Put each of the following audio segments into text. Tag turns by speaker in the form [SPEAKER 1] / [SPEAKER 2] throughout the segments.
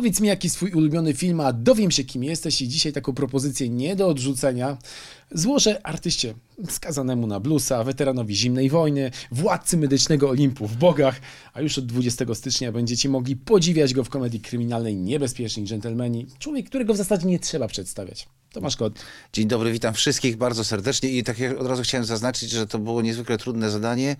[SPEAKER 1] Powiedz mi, jaki jest twój ulubiony film, a dowiem się, kim jesteś i dzisiaj taką propozycję nie do odrzucenia złożę artyście skazanemu na bluesa, weteranowi zimnej wojny, władcy medycznego Olimpu w bogach, a już od 20 stycznia będziecie mogli podziwiać go w komedii kryminalnej Niebezpieczni Dżentelmeni. Człowiek, którego w zasadzie nie trzeba przedstawiać. Tomasz Kot.
[SPEAKER 2] Dzień dobry, witam wszystkich bardzo serdecznie i tak jak od razu chciałem zaznaczyć, że to było niezwykle trudne zadanie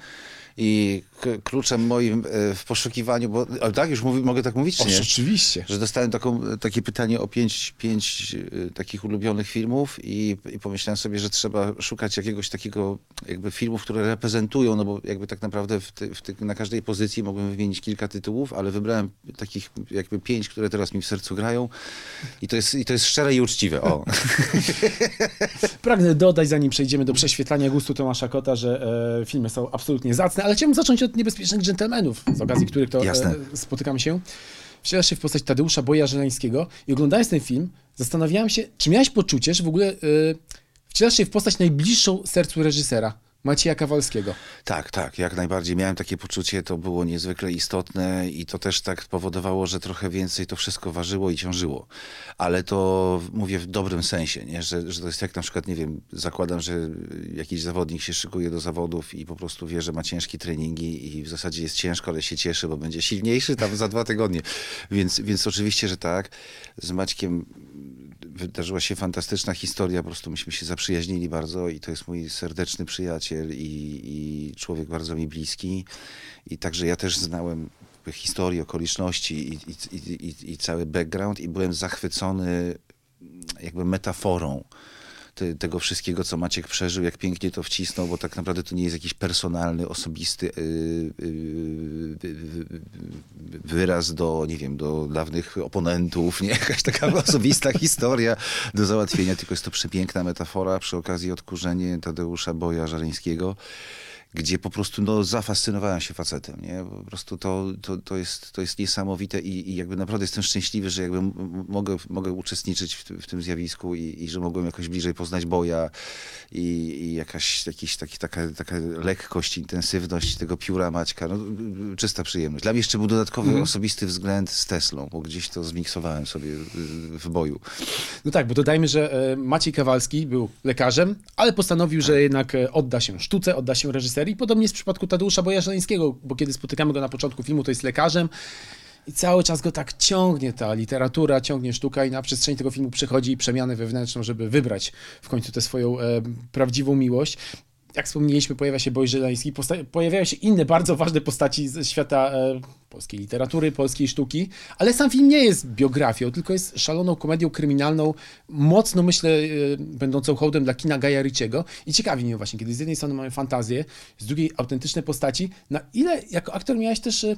[SPEAKER 2] i kluczem moim e, w poszukiwaniu, bo tak, już mówi, mogę tak mówić, czy nie?
[SPEAKER 1] Oczywiście.
[SPEAKER 2] Że dostałem taką, takie pytanie o pięć, pięć e, takich ulubionych filmów i, i pomyślałem sobie, że trzeba szukać jakiegoś takiego jakby filmów, które reprezentują, no bo jakby tak naprawdę w ty, w ty, na każdej pozycji mogłem wymienić kilka tytułów, ale wybrałem takich jakby pięć, które teraz mi w sercu grają i to jest, i to jest szczere i uczciwe. O.
[SPEAKER 1] Pragnę dodać, zanim przejdziemy do prześwietlania gustu Tomasza Kota, że e, filmy są absolutnie zacne, ale chciałbym zacząć od niebezpiecznych dżentelmenów, z okazji których to e, spotykamy się. Wcielasz się w postać Tadeusza Boja Żeleńskiego i oglądając ten film, zastanawiałem się, czy miałeś poczucie, że w ogóle e, wcielasz się w postać najbliższą sercu reżysera, Macieja Kawalskiego.
[SPEAKER 2] Tak, tak, jak najbardziej. Miałem takie poczucie, to było niezwykle istotne i to też tak powodowało, że trochę więcej to wszystko ważyło i ciążyło. Ale to mówię w dobrym sensie, nie? Że, że to jest jak na przykład, nie wiem, zakładam, że jakiś zawodnik się szykuje do zawodów i po prostu wie, że ma ciężkie treningi i w zasadzie jest ciężko, ale się cieszy, bo będzie silniejszy tam za dwa tygodnie. Więc, więc oczywiście, że tak. Z Maćkiem wydarzyła się fantastyczna historia, po prostu myśmy się zaprzyjaźnili bardzo i to jest mój serdeczny przyjaciel i, i człowiek bardzo mi bliski. I także ja też znałem historię, okoliczności i, i, i, i cały background i byłem zachwycony jakby metaforą te, tego wszystkiego, co Maciek przeżył, jak pięknie to wcisnął, bo tak naprawdę to nie jest jakiś personalny, osobisty yy, yy, wyraz do, nie wiem, do dawnych oponentów, nie? Jakaś taka osobista historia do załatwienia, tylko jest to przepiękna metafora przy okazji odkurzenie Tadeusza Boja Żareńskiego gdzie po prostu no, zafascynowałem się facetem, nie? Po prostu to, to, to, jest, to jest niesamowite i, i jakby naprawdę jestem szczęśliwy, że jakby mogę, mogę uczestniczyć w, w tym zjawisku i, i że mogłem jakoś bliżej poznać Boja i, i jakaś jakiś, taki, taka, taka lekkość, intensywność tego pióra Maćka, no, czysta przyjemność. Dla mnie jeszcze był dodatkowy osobisty względ z Teslą, bo gdzieś to zmiksowałem sobie w, boju.
[SPEAKER 1] No tak, bo dodajmy, że e, Maciej Kawalski był lekarzem, ale postanowił, że jednak e, odda się sztuce, odda się reżyserii. Podobnie jest w przypadku Tadeusza Boja Żeleńskiego, bo kiedy spotykamy go na początku filmu, to jest lekarzem i cały czas go tak ciągnie ta literatura, ciągnie sztuka i na przestrzeni tego filmu przechodzi przemianę wewnętrzną, żeby wybrać w końcu tę swoją e, prawdziwą miłość. Jak wspomnieliśmy, pojawia się Boj Żeleński, pojawiają się inne bardzo ważne postaci ze świata e, polskiej literatury, polskiej sztuki, ale sam film nie jest biografią, tylko jest szaloną komedią kryminalną, mocno myślę, e, będącą hołdem dla kina Gaja Ricciego. I ciekawi mnie właśnie, kiedy z jednej strony mamy fantazję, z drugiej autentyczne postaci, na ile jako aktor miałeś też e,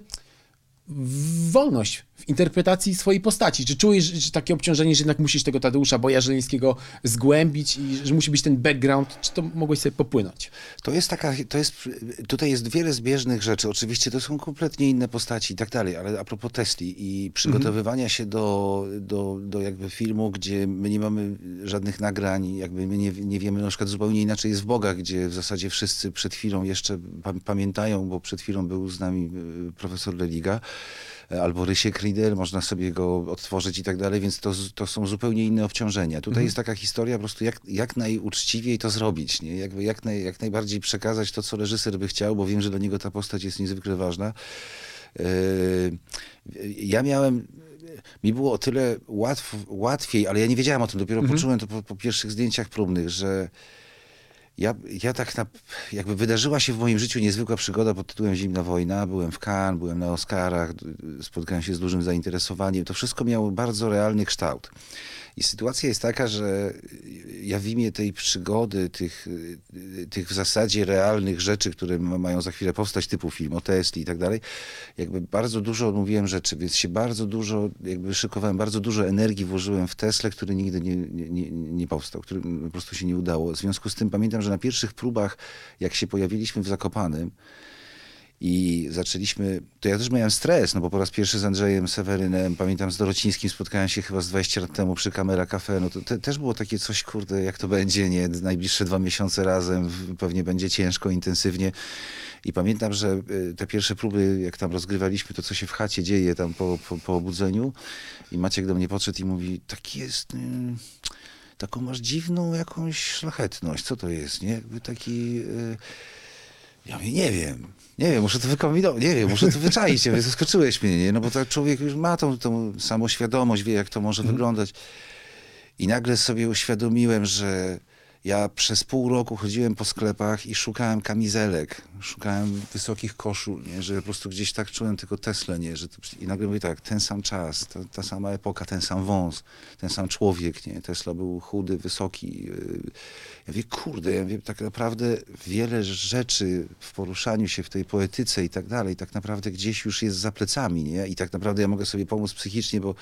[SPEAKER 1] wolność w interpretacji swojej postaci. Czy czujesz że takie obciążenie, że jednak musisz tego Tadeusza Boja Żeleńskiego zgłębić i że musi być ten background, czy to mogłeś sobie popłynąć?
[SPEAKER 2] To jest taka, to jest, tutaj jest wiele zbieżnych rzeczy. Oczywiście to są kompletnie inne postaci i tak dalej, ale a propos Tesli i przygotowywania się do, do, do jakby filmu, gdzie my nie mamy żadnych nagrań, jakby my nie, nie wiemy, na przykład zupełnie inaczej jest w Bogach, gdzie w zasadzie wszyscy przed chwilą jeszcze pa- pamiętają, bo przed chwilą był z nami y, profesor Leliga, albo Rysiek Riedel, można sobie go odtworzyć i tak dalej, więc to, to są zupełnie inne obciążenia. Tutaj jest taka historia po prostu jak, jak najuczciwiej to zrobić, nie? Jakby jak, naj, jak najbardziej przekazać to, co reżyser by chciał, bo wiem, że dla niego ta postać jest niezwykle ważna. Yy, Ja miałem, mi było o tyle łatw, łatwiej, ale ja nie wiedziałem o tym, dopiero poczułem to po, po pierwszych zdjęciach próbnych, że ja, ja tak na, jakby wydarzyła się w moim życiu niezwykła przygoda pod tytułem Zimna Wojna. Byłem w Cannes, byłem na Oscarach, spotkałem się z dużym zainteresowaniem. To wszystko miało bardzo realny kształt. I sytuacja jest taka, że ja w imię tej przygody, tych, tych w zasadzie realnych rzeczy, które ma- mają za chwilę powstać, typu film o Tesli i tak dalej, jakby bardzo dużo mówiłem rzeczy, więc się bardzo dużo, jakby szykowałem, bardzo dużo energii włożyłem w Teslę, który nigdy nie, nie, nie powstał, który po prostu się nie udało. W związku z tym pamiętam, że na pierwszych próbach, jak się pojawiliśmy w Zakopanym, I zaczęliśmy, to ja też miałem stres, no bo po raz pierwszy z Andrzejem Sewerynem, pamiętam z Dorocińskim spotkałem się chyba z 20 lat temu przy Kamera Cafe, no to te, też było takie coś, kurde, jak to będzie, nie, najbliższe dwa miesiące razem, pewnie będzie ciężko, intensywnie. I pamiętam, że y, te pierwsze próby, jak tam rozgrywaliśmy to, co się w chacie dzieje tam po, po, po obudzeniu i Maciek do mnie podszedł i mówi, tak jest... Y taką masz dziwną jakąś szlachetność. Co to jest, nie? Jakby taki... Yy... Ja mówię, nie wiem, nie wiem, muszę to wykombinować, nie wiem, muszę to wyczaić, zaskoczyłeś mnie, nie? No bo tak człowiek już ma tą, tą samoświadomość, wie jak to może mhm. wyglądać. I nagle sobie uświadomiłem, że ja przez pół roku chodziłem po sklepach i szukałem kamizelek, szukałem wysokich koszul, nie? że po prostu gdzieś tak czułem tylko Tesla, nie? Że to, I nagle mówię tak, ten sam czas, ta, ta, sama epoka, ten sam wąs, ten sam człowiek, nie? Tesla był chudy, wysoki. Ja mówię, kurde, ja mówię, tak naprawdę wiele rzeczy w poruszaniu się w tej poetyce i tak dalej, tak naprawdę gdzieś już jest za plecami, nie? I tak naprawdę ja mogę sobie pomóc psychicznie, bo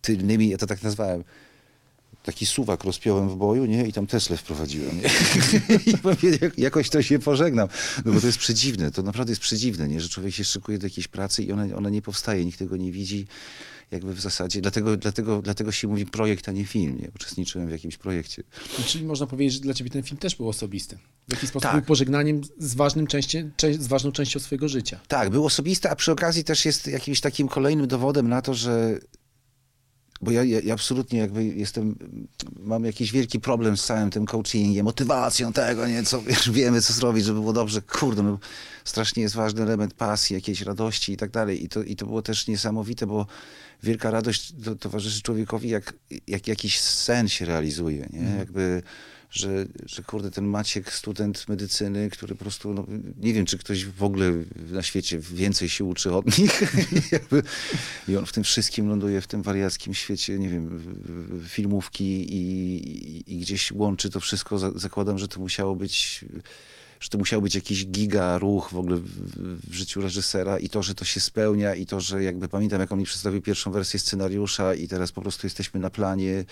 [SPEAKER 2] tylnymi, ja to tak nazwałem, taki suwak rozpiąłem w boju, nie? I tam Tesla wprowadziłem, nie? I mówię, jakoś to się pożegnam. No bo to jest przedziwne, to naprawdę jest przedziwne, nie? Że człowiek się szykuje do jakiejś pracy i ona, ona nie powstaje, nikt tego nie widzi. Jakby w zasadzie, dlatego, dlatego, dlatego się mówi projekt, a nie film, nie? Uczestniczyłem w jakimś projekcie.
[SPEAKER 1] Czyli można powiedzieć, że dla ciebie ten film też był osobisty. W jakiś sposób tak. był pożegnaniem z, ważnym części, z ważną częścią swojego życia.
[SPEAKER 2] Tak, był osobisty, a przy okazji też jest jakimś takim kolejnym dowodem na to, że bo ja, ja, absolutnie jakby jestem, mam jakiś wielki problem z całym tym coachingiem, motywacją tego, nie, co, już wiemy co zrobić, żeby było dobrze, kurde, no, strasznie jest ważny element pasji, jakiejś radości i tak dalej. I to, i to było też niesamowite, bo wielka radość to, towarzyszy człowiekowi, jak, jak jakiś sen się realizuje, nie, mm. jakby że, że kurde, ten Maciek, student medycyny, który po prostu, no, nie wiem, czy ktoś w ogóle na świecie więcej się uczy od nich. I on w tym wszystkim ląduje, w tym wariackim świecie, nie wiem, filmówki i, i, gdzieś łączy to wszystko. Zakładam, że to musiało być że to musiał być jakiś giga ruch w ogóle w, w, życiu reżysera i to, że to się spełnia i to, że jakby pamiętam, jak on mi przedstawił pierwszą wersję scenariusza i teraz po prostu jesteśmy na planie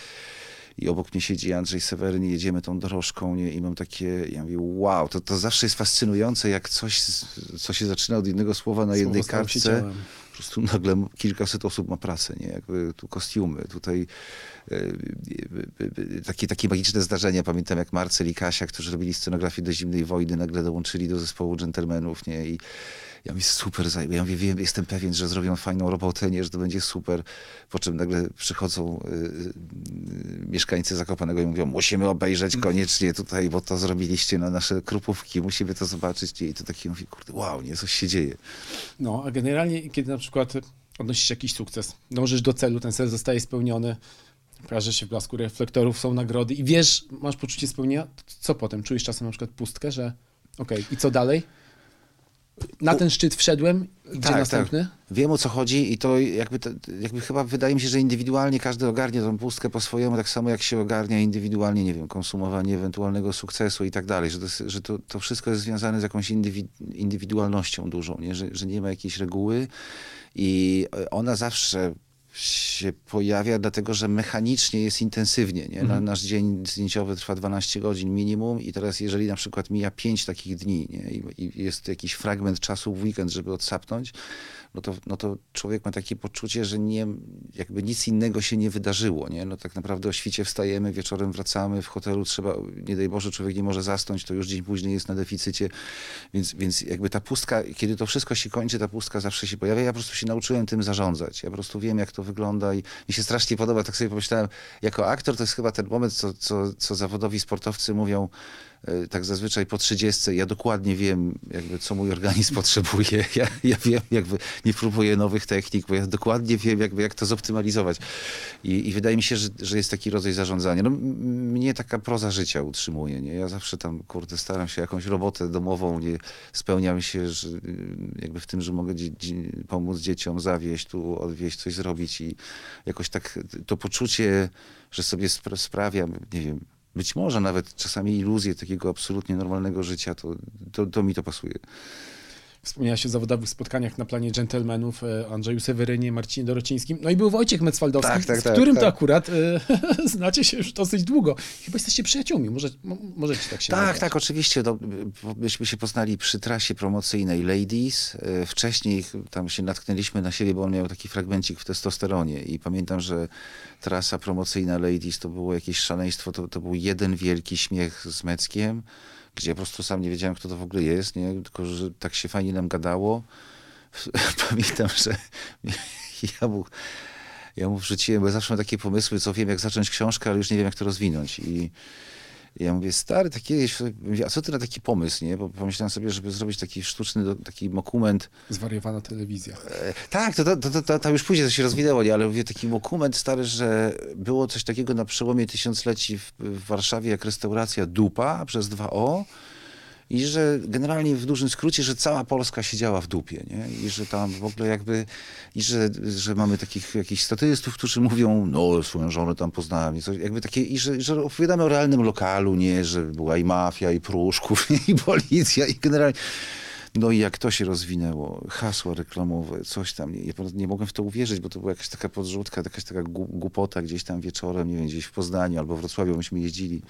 [SPEAKER 2] i obok mnie siedzi Andrzej Seweryn i jedziemy tą dorożką nie? i mam takie, ja mówię, wow, to, to zawsze jest fascynujące, jak coś, co się zaczyna od jednego słowa na jednej kartce, po prostu nagle kilkaset osób ma pracę, nie? Jakby tu kostiumy, tutaj e, e, takie, takie magiczne zdarzenia. Pamiętam jak Marcel i Kasia, którzy robili scenografię do Zimnej Wojny, nagle dołączyli do zespołu dżentelmenów, nie? I ja mówię, super, ja mówię, wiem, jestem pewien, że zrobią fajną robotę, nie, że to będzie super. Po czym nagle przychodzą y, y, mieszkańcy Zakopanego i mówią, musimy obejrzeć koniecznie tutaj, bo to zrobiliście na nasze krupówki, musimy to zobaczyć. I to taki mówię, kurde, wow, nie, coś się dzieje.
[SPEAKER 1] No, a generalnie, kiedy na przykład odnosisz jakiś sukces, dążysz do celu, ten cel zostaje spełniony, pokaże się w blasku reflektorów, są nagrody i wiesz, masz poczucie spełnienia, co potem? Czujesz czasem na przykład pustkę, że okej, okay, i co dalej? Na ten szczyt wszedłem, gdzie tak, następny? Tak.
[SPEAKER 2] Wiem o co chodzi i to jakby, to jakby chyba wydaje mi się, że indywidualnie każdy ogarnia tą pustkę po swojemu, tak samo jak się ogarnia indywidualnie, nie wiem, konsumowanie ewentualnego sukcesu i tak dalej, że, to, że to, to wszystko jest związane z jakąś indywidualnością dużą, nie? Że, że nie ma jakiejś reguły i ona zawsze się pojawia, dlatego że mechanicznie jest intensywnie. Nie? Mhm. Nasz dzień zdjęciowy trwa 12 godzin minimum i teraz jeżeli na przykład mija 5 takich dni nie? I, I, jest jakiś fragment czasu w weekend, żeby odsapnąć, no to, no to człowiek ma takie poczucie, że nie, jakby nic innego się nie wydarzyło. Nie? No tak naprawdę o świcie wstajemy, wieczorem wracamy, w hotelu trzeba, nie daj Boże, człowiek nie może zasnąć, to już dzień później jest na deficycie, więc, więc jakby ta pustka, kiedy to wszystko się kończy, ta pustka zawsze się pojawia. Ja po prostu się nauczyłem tym zarządzać. Ja po prostu wiem, jak to wygląda i mi się strasznie podoba, tak sobie pomyślałem, jako aktor to jest chyba ten moment, co, co, co zawodowi sportowcy mówią, tak zazwyczaj po 30 ja dokładnie wiem, jakby, co mój organizm potrzebuje. Ja, ja wiem, jakby nie próbuję nowych technik, bo ja dokładnie wiem, jakby, jak to zoptymalizować. I, i wydaje mi się, że, że jest taki rodzaj zarządzania. No, mnie taka proza życia utrzymuje. Nie? Ja zawsze tam, kurde, staram się jakąś robotę domową, nie spełniam się że, jakby w tym, że mogę dzie, pomóc dzieciom zawieść, tu odwieźć, coś zrobić i jakoś tak to poczucie, że sobie sprawiam, nie wiem, być może nawet czasami iluzję takiego absolutnie normalnego życia, to, to, to mi to pasuje.
[SPEAKER 1] Wspomniałeś o zawodowych spotkaniach na planie dżentelmenów, e, Andrzeju Sewerynie, Marcinie Dorocińskim. No i był Wojciech Mecwaldowski,
[SPEAKER 2] Tak, tak,
[SPEAKER 1] z
[SPEAKER 2] tak,
[SPEAKER 1] którym to
[SPEAKER 2] tak.
[SPEAKER 1] akurat e, znacie się już dosyć długo. Chyba jesteście przyjaciółmi, może, mo, możecie tak się
[SPEAKER 2] Tak,
[SPEAKER 1] nazwać.
[SPEAKER 2] tak, oczywiście. No, myśmy się poznali przy trasie promocyjnej Ladies. E, Wcześniej tam się natknęliśmy na siebie, bo on miał taki fragmencik w testosteronie i pamiętam, że trasa promocyjna Ladies to było jakieś szaleństwo, to, to był jeden wielki śmiech z Meckiem, gdzie po prostu sam nie wiedziałem, kto to w ogóle jest, nie? tylko że tak się fajnie nam gadało. Pamiętam, że ja mu, ja mu wrzuciłem, bo zawsze mam takie pomysły, co wiem, jak zacząć książkę, ale już nie wiem, jak to rozwinąć. I ja mówię, stary, tak kiedyś, a co ty na taki pomysł, nie? Bo pomyślałem sobie, żeby zrobić taki sztuczny, taki dokument.
[SPEAKER 1] Zwariowana telewizja.
[SPEAKER 2] E, tak, to, to, to, to, to już później to się rozwinęło, nie? Ale mówię, taki dokument stary, że było coś takiego na przełomie tysiącleci w, w Warszawie, jak restauracja Dupa przez 2O. I że generalnie w dużym skrócie, że cała Polska siedziała w dupie, nie? I że tam w ogóle jakby, i że, że mamy takich jakichś statystów, którzy mówią, no swoją żonę tam poznałem, i coś, jakby takie, i że, że opowiadamy o realnym lokalu, nie? Że była i mafia, i pruszków, i policja, i generalnie... No i jak to się rozwinęło, hasła reklamowe, coś tam, nie, nie mogłem w to uwierzyć, bo to była jakaś taka podrzutka, jakaś taka głupota gdzieś tam wieczorem, nie wiem, gdzieś w Poznaniu albo w Wrocławiu myśmy jeździli.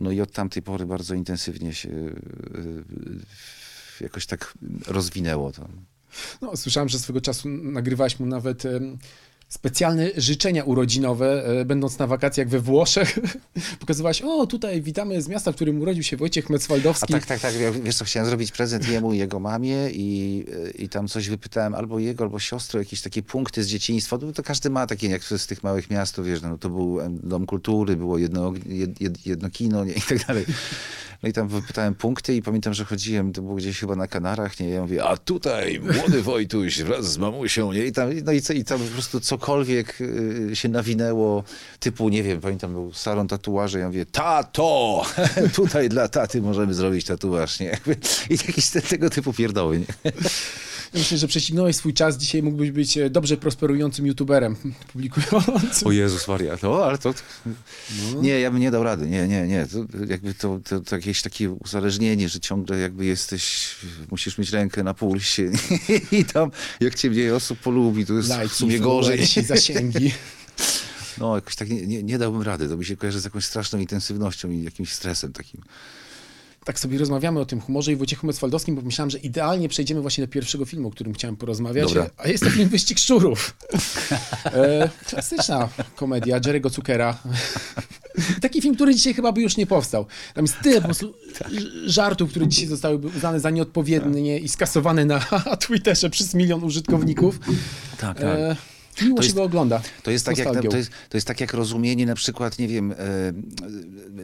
[SPEAKER 2] No i od tamtej pory bardzo intensywnie się y, y, jakoś tak rozwinęło to.
[SPEAKER 1] No, słyszałem, że swego czasu nagrywałeś mu nawet specjalne życzenia urodzinowe, e, będąc na wakacjach we Włoszech. Pokazywałeś, o tutaj witamy z miasta, w którym urodził się Wojciech
[SPEAKER 2] A
[SPEAKER 1] Mecwaldowski.
[SPEAKER 2] tak, tak, tak. Ja, wiesz co, chciałem zrobić prezent jemu i jego mamie i, i tam coś wypytałem albo jego, albo siostry, jakieś takie punkty z dzieciństwa. To, to każdy ma takie, jak z tych małych miast, wiesz, no, to był dom kultury, było jedno, jed, jed, jedno kino nie, i tak dalej. No i tam wypytałem punkty i pamiętam, że chodziłem, to było gdzieś chyba na Kanarach, nie, ja mówię, a tutaj młody Wojtuś wraz z mamusią, nie, i tam, no i, co, i tam po prostu cokolwiek y, się nawinęło, typu, nie wiem, pamiętam, był salon tatuaży, ja mówię, tato, tutaj dla taty możemy zrobić tatuaż, nie, i jakieś te, tego typu pierdoły, nie.
[SPEAKER 1] Myślę, że prześcignąłeś swój czas. Dzisiaj mógłbyś być e, dobrze prosperującym youtuberem, publikującym.
[SPEAKER 2] O Jezus Maria, no ale to... Nie, ja bym nie dał rady, nie, nie, nie. To, jakby to, to, to jakieś takie uzależnienie, że ciągle jakby jesteś, musisz mieć rękę na pulsie i tam jak cię mniej osób polubi, to jest w
[SPEAKER 1] Lajki,
[SPEAKER 2] sumie gorzej.
[SPEAKER 1] followersi, zasięgi.
[SPEAKER 2] No, jakoś tak nie, nie, nie dałbym rady, to mi się kojarzy z jakąś straszną intensywnością i jakimś stresem takim.
[SPEAKER 1] Tak sobie rozmawiamy o tym humorze i Wojciechu Mecwaldowskim, bo myślałem, że idealnie przejdziemy właśnie do pierwszego filmu, o którym chciałem porozmawiać.
[SPEAKER 2] Dobra.
[SPEAKER 1] A jest to film Wyścig Szczurów. E, klasyczna komedia Jerry'ego Zuckera. Taki film, który dzisiaj chyba by już nie powstał. Tam jest tyle po prostu żartów, które dzisiaj zostały uznane za nieodpowiednie i skasowane na Twitterze przez milion użytkowników.
[SPEAKER 2] Tak,
[SPEAKER 1] E, miło
[SPEAKER 2] To
[SPEAKER 1] się
[SPEAKER 2] jest-
[SPEAKER 1] go ogląda.
[SPEAKER 2] To jest, tak jak, to, jest, to jest tak jak rozumienie na przykład, nie wiem, e, e,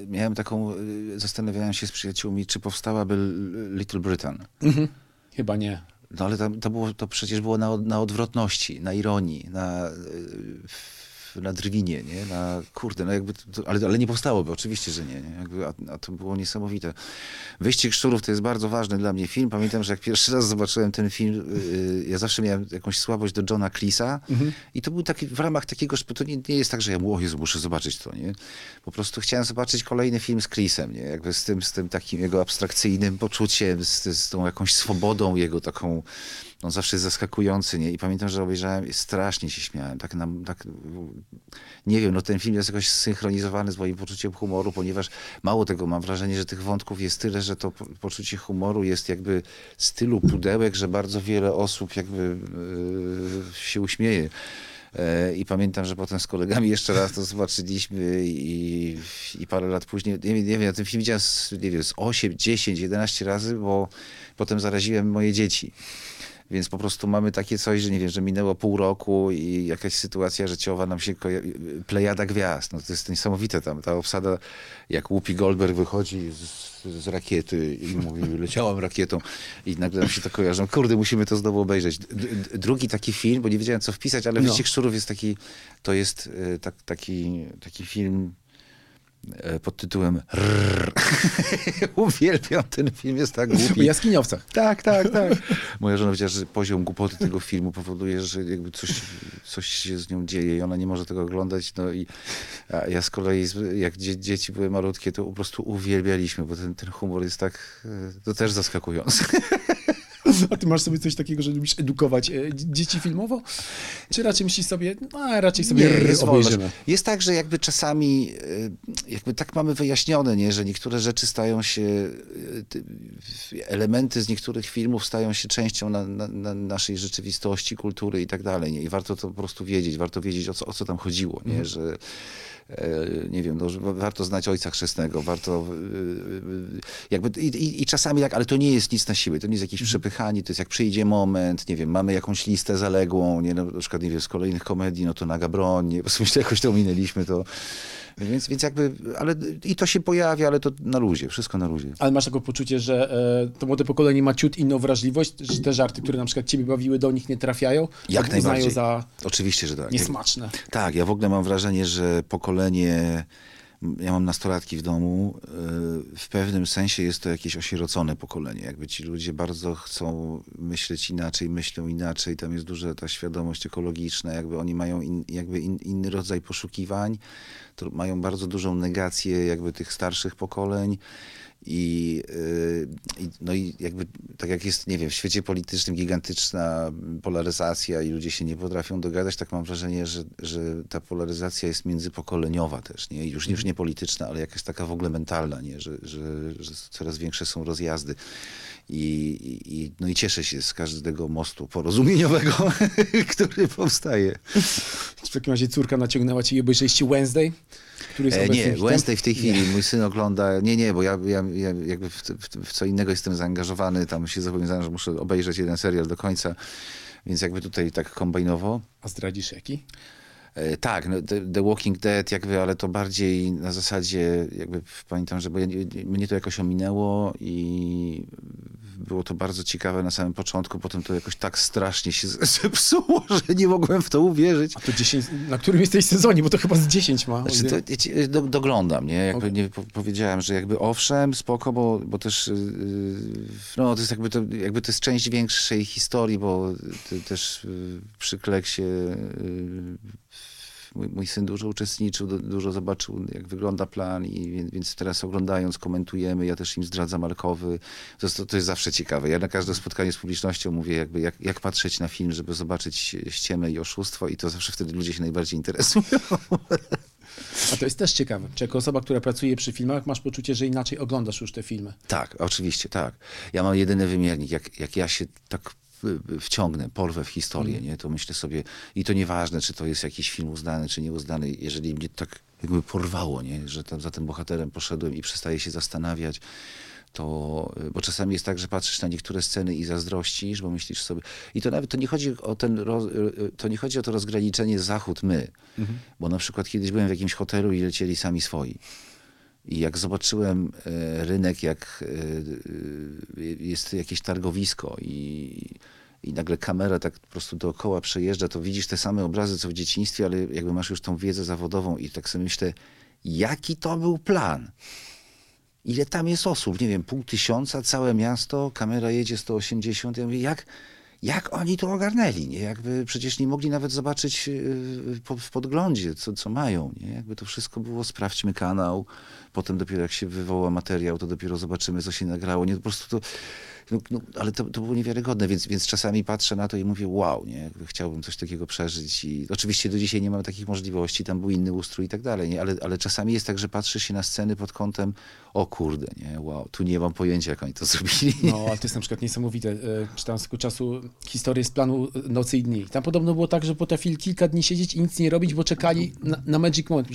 [SPEAKER 2] miałem taką, e, zastanawiałem się z przyjaciółmi, czy powstałaby Little Britain.
[SPEAKER 1] Mhm. Chyba nie.
[SPEAKER 2] No ale tam, to, było, to przecież było na, na odwrotności, na ironii, na, y, na drwinie, nie? Na, kurde, no jakby, to, ale, ale nie powstałoby, oczywiście, że nie. nie? Jakby, a, a to było niesamowite. Wyścig Szczurów to jest bardzo ważny dla mnie film. Pamiętam, że jak pierwszy raz zobaczyłem ten film, y, ja zawsze miałem jakąś słabość do Johna Cleesa i to był taki, w ramach takiego, że to nie, nie jest tak, że ja mu, o Jezu, muszę zobaczyć to, nie? Po prostu chciałem zobaczyć kolejny film z Cleesem, nie? Jakby z tym, z tym takim jego abstrakcyjnym poczuciem, z, z tą jakąś swobodą jego taką, no zawsze jest zaskakujący, nie? I pamiętam, że obejrzałem i strasznie się śmiałem. Tak, nam, tak, nie wiem, no ten film jest jakoś zsynchronizowany z moim poczuciem humoru, ponieważ mało tego, mam wrażenie, że tych wątków jest tyle, że to po- poczucie humoru jest jakby z tylu pudełek, że bardzo wiele osób jakby yy, się uśmieje. E, I pamiętam, że potem z kolegami jeszcze raz to zobaczyliśmy i, i parę lat później, nie, nie wiem, ja ten film widziałem z, nie wiem, z 8, 10, 11 razy, bo potem zaraziłem moje dzieci. Więc po prostu mamy takie coś, że nie wiem, że minęło pół roku i jakaś sytuacja życiowa nam się koja- plejada gwiazd. No to jest niesamowite tam. Ta obsada, jak Whoopi Goldberg wychodzi z, z rakiety i mówi, leciałam rakietą i nagle nam się to kojarzy. No Kurde, musimy to znowu obejrzeć. D- drugi taki film, bo nie wiedziałem co wpisać, ale
[SPEAKER 1] No.
[SPEAKER 2] Wyścig Szczurów jest taki, to jest e, tak, taki, taki film pod tytułem Rrr. Uwielbiam ten film, jest tak
[SPEAKER 1] O
[SPEAKER 2] głupi.
[SPEAKER 1] jaskiniowcach.
[SPEAKER 2] Tak, tak, tak. Moja żona powiedziała, że poziom głupoty tego filmu powoduje, że jakby coś, coś się z nią dzieje i ona nie może tego oglądać. No i ja z kolei, jak dzie, dzieci były malutkie, to po prostu uwielbialiśmy, bo ten, ten humor jest tak, e, to też zaskakujący.
[SPEAKER 1] A ty masz sobie coś takiego, że lubisz edukować e, dzieci filmowo? Czy raczej myślisz sobie, no, raczej sobie
[SPEAKER 2] Nie, jest. Jest tak, że jakby czasami y, jakby tak mamy wyjaśnione, nie, że niektóre rzeczy stają się, ty- elementy z niektórych filmów stają się częścią na, na, na naszej rzeczywistości, kultury i tak dalej. Nie? I warto to po prostu wiedzieć, warto wiedzieć o co, o co tam chodziło, nie? że e, nie wiem, no, warto znać Ojca Chrzestnego, warto y, y, jakby i, i, i czasami tak, ale to nie jest nic na siłę, to nie jest jakieś przepychanie, to jest jak przyjdzie moment, nie wiem, mamy jakąś listę zaległą, nie, no, na przykład, nie wiem, z kolejnych komedii, no to Naga Broń, nie, po prostu jakoś to ominęliśmy, to więc, więc jakby, ale i to się pojawia, ale to na luzie, wszystko na luzie.
[SPEAKER 1] Ale masz takie poczucie, że e, to młode pokolenie ma ciut inną wrażliwość, że te żarty, które na przykład ciebie bawiły, do nich nie trafiają?
[SPEAKER 2] Jak
[SPEAKER 1] uznają
[SPEAKER 2] najbardziej.
[SPEAKER 1] za
[SPEAKER 2] Oczywiście, że tak.
[SPEAKER 1] niesmaczne.
[SPEAKER 2] Tak, ja w ogóle mam wrażenie, że pokolenie, ja mam nastolatki w domu, y, w pewnym sensie jest to jakieś osierocone pokolenie. Jakby ci ludzie bardzo chcą myśleć inaczej, myślą inaczej, tam jest duża ta świadomość ekologiczna, jakby oni mają in, jakby in, inny rodzaj poszukiwań, mają bardzo dużą negację jakby tych starszych pokoleń. I, y, i, no i jakby, tak jak jest, nie wiem, w świecie politycznym gigantyczna polaryzacja i ludzie się nie potrafią dogadać, tak mam wrażenie, że, że ta polaryzacja jest międzypokoleniowa też, nie? Już, już nie polityczna, ale jakaś taka w ogóle mentalna, nie? Że, że, że coraz większe są rozjazdy. I, i, no i cieszę się z każdego mostu porozumieniowego, który powstaje.
[SPEAKER 1] W takim razie córka naciągnęła cię i obejrzeliście Wednesday? Który jest
[SPEAKER 2] E, nie? Wednesday w tej chwili mój syn ogląda. Nie, nie, bo ja, ja, ja jakby w, w, co innego jestem zaangażowany. Tam się zobowiązałem, że muszę obejrzeć jeden serial do końca. Więc jakby tutaj tak kombajnowo.
[SPEAKER 1] A zdradzisz jaki?
[SPEAKER 2] E, tak, no, The, The Walking Dead, jakby, ale to bardziej na zasadzie, jakby pamiętam, że bo ja, nie- mnie to jakoś ominęło i było to bardzo ciekawe na samym początku, potem to jakoś tak strasznie się zepsuło, że nie mogłem w to uwierzyć.
[SPEAKER 1] A to 10, na którym jesteś sezonie, bo to chyba z 10 ma.
[SPEAKER 2] Znaczy, to, wiecie, do, doglądam, nie? Jakby
[SPEAKER 1] Okej.
[SPEAKER 2] nie po, powiedziałem, że jakby owszem, spoko, bo, bo też yy, no, to jest jakby to, jakby to jest część większej historii, bo ty, też yy, przy Kleksie mój, mój syn dużo uczestniczył, du- dużo zobaczył, jak wygląda plan i więc, więc teraz oglądając, komentujemy, ja też im zdradzam alkowy. To jest, to jest zawsze ciekawe. Ja na każde spotkanie z publicznością mówię, jakby jak, jak patrzeć na film, żeby zobaczyć ściemę i oszustwo i to zawsze wtedy ludzie się najbardziej interesują.
[SPEAKER 1] A to jest też ciekawe. Czy jako osoba, która pracuje przy filmach, masz poczucie, że inaczej oglądasz już te filmy?
[SPEAKER 2] Tak, oczywiście, tak. Ja mam jedyny wymiernik. Jak, jak ja się tak wciągnę, porwę w historię, nie, to myślę sobie, i to nieważne, czy to jest jakiś film uznany, czy nieuznany, jeżeli mnie tak jakby porwało, nie, że tam za tym bohaterem poszedłem i przestaję się zastanawiać, to, y, bo czasami jest tak, że patrzysz na niektóre sceny i zazdrościsz, bo myślisz sobie, i to nawet, to nie chodzi o ten, y, y, to nie chodzi o to rozgraniczenie zachód-my, bo na przykład kiedyś byłem w jakimś hotelu i lecieli sami swoi. I jak zobaczyłem e, rynek, jak e, e, jest jakieś targowisko i, i nagle kamera tak po prostu dookoła przejeżdża, to widzisz te same obrazy, co w dzieciństwie, ale jakby masz już tą wiedzę zawodową i tak sobie myślę, jaki to był plan? Ile tam jest osób? Nie wiem, pół tysiąca, całe miasto, kamera jedzie 180. Ja mówię, jak, jak oni to ogarnęli? Nie? Jakby przecież nie mogli nawet zobaczyć yy, po- w podglądzie, co, co mają. Nie? Jakby to wszystko było, sprawdźmy kanał, potem dopiero jak się wywoła materiał, to dopiero zobaczymy, co się nagrało. Nie, po prostu to, no, no, ale to, to było niewiarygodne, więc, więc czasami patrzę na to i mówię, wow, nie? Chciałbym coś takiego przeżyć. I oczywiście do dzisiaj nie mam takich możliwości, tam był inny ustrój i tak dalej, nie? Ale, ale czasami jest tak, że patrzy się na sceny pod kątem, o kurde, nie, wow, tu nie mam pojęcia, jak oni to zrobili.
[SPEAKER 1] No, ale to jest na przykład niesamowite. E, Czytałem swego czasu historię z planu e, Nocy i Dni. Tam podobno było tak, że potrafili kilka dni siedzieć i nic nie robić, bo czekali na, na Magic Moment.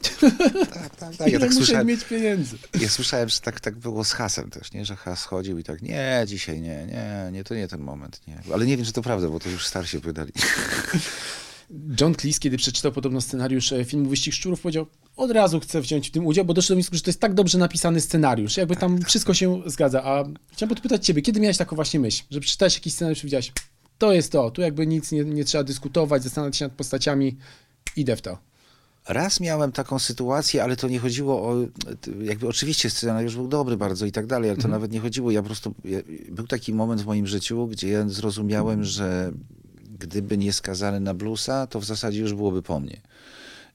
[SPEAKER 2] Tak, tak,
[SPEAKER 1] Ile
[SPEAKER 2] Ja tak słyszałem,
[SPEAKER 1] mieć pieniędzy?
[SPEAKER 2] ja słyszałem, że tak, tak było z hasem też, nie? Że has chodził i tak, nie, dzisiaj nie, nie, nie, to nie ten moment, nie. Ale nie wiem, czy to prawda, bo to już starsi opowiadali.
[SPEAKER 1] John Cleese, kiedy przeczytał podobno scenariusz e, filmu Wyścig Szczurów, powiedział, od razu chcę wziąć w tym udział, bo doszło do wniosku, że to jest tak dobrze napisany scenariusz, jakby tam wszystko się zgadza. A chciałem podpytać ciebie, kiedy miałeś taką właśnie myśl, że przeczytałeś jakiś scenariusz i widziałeś, to jest to, tu jakby nic nie, nie trzeba dyskutować, zastanawiać się nad postaciami, idę w to.
[SPEAKER 2] Raz miałem taką sytuację, ale to nie chodziło o, jakby oczywiście scenariusz był dobry bardzo i tak dalej, ale to nawet nie chodziło, ja po prostu, ja, był taki moment w moim życiu, gdzie ja zrozumiałem, że gdyby nie skazany na bluesa, to w zasadzie już byłoby po mnie.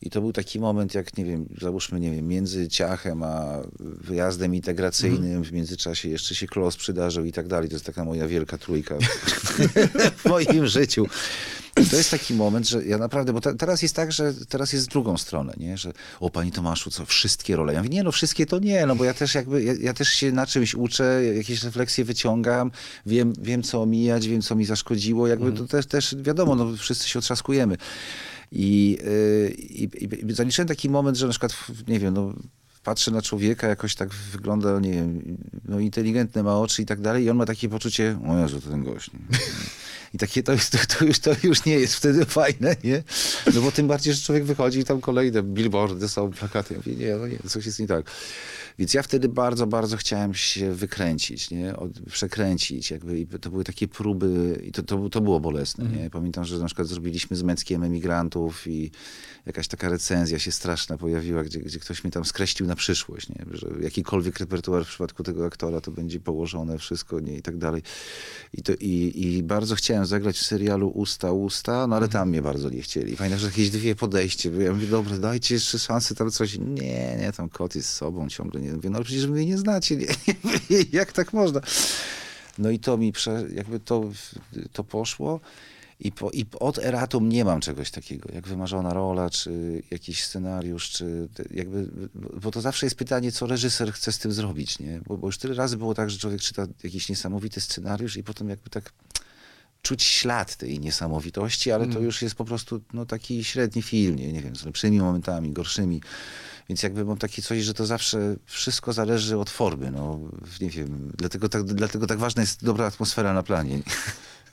[SPEAKER 2] I to był taki moment, jak nie wiem, załóżmy, nie wiem, między ciachem a wyjazdem integracyjnym, w międzyczasie jeszcze się klos przydarzył i tak dalej. To jest taka moja wielka trójka w moim życiu. I to jest taki moment, że ja naprawdę, bo te, teraz jest tak, że teraz jest w drugą stronę, nie? że o Panie Tomaszu, co, wszystkie role? Ja mówię, nie no, wszystkie to nie, no bo ja też jakby, ja, ja też się na czymś uczę, jakieś refleksje wyciągam, wiem, wiem co omijać, wiem co mi zaszkodziło, jakby to też, też wiadomo, no wszyscy się otrzaskujemy. I, yy, i, i zaliczyłem taki moment, że na przykład, nie wiem, no patrzę na człowieka, jakoś tak wygląda, nie wiem, no inteligentny, ma oczy i tak dalej i on ma takie poczucie, o Jezu, to ten gość. Nie? I takie to, jest, to, już, to już nie jest wtedy fajne, nie? No bo tym bardziej, że człowiek wychodzi i tam kolejne billboardy są, plakaty. Ja mówię, nie, no nie, coś jest nie tak. Więc ja wtedy bardzo, bardzo chciałem się wykręcić, nie? Od, przekręcić. Jakby. I to były takie próby i to, to, to było bolesne. Nie? Pamiętam, że na przykład zrobiliśmy z Męckiem emigrantów i jakaś taka recenzja się straszna pojawiła, gdzie, gdzie ktoś mnie tam skreślił na przyszłość, nie? że jakikolwiek repertuar w przypadku tego aktora to będzie położone wszystko nie? i tak dalej. I, to, i, I bardzo chciałem zagrać w serialu Usta, Usta, no ale tam mnie bardzo nie chcieli. Fajne, że jakieś dwie podejście. Ja mówię, dobra, dajcie jeszcze szansę tam coś. Nie, nie, tam kot jest z sobą ciągle. Nie. Mówię, no ale przecież mnie nie znacie. Nie? Jak tak można? No i to mi prze, jakby to, to poszło. I, po, I od Eratum nie mam czegoś takiego, jak wymarzona rola, czy jakiś scenariusz, czy jakby, bo to zawsze jest pytanie, co reżyser chce z tym zrobić, nie? Bo, bo już tyle razy było tak, że człowiek czyta jakiś niesamowity scenariusz i potem jakby tak czuć ślad tej niesamowitości, ale to już jest po prostu no, taki średni film, nie, nie wiem, z lepszymi momentami, gorszymi. Więc jakby mam takie coś, że to zawsze wszystko zależy od formy. No, nie wiem, dlatego tak, dlatego tak ważna jest dobra atmosfera na planie.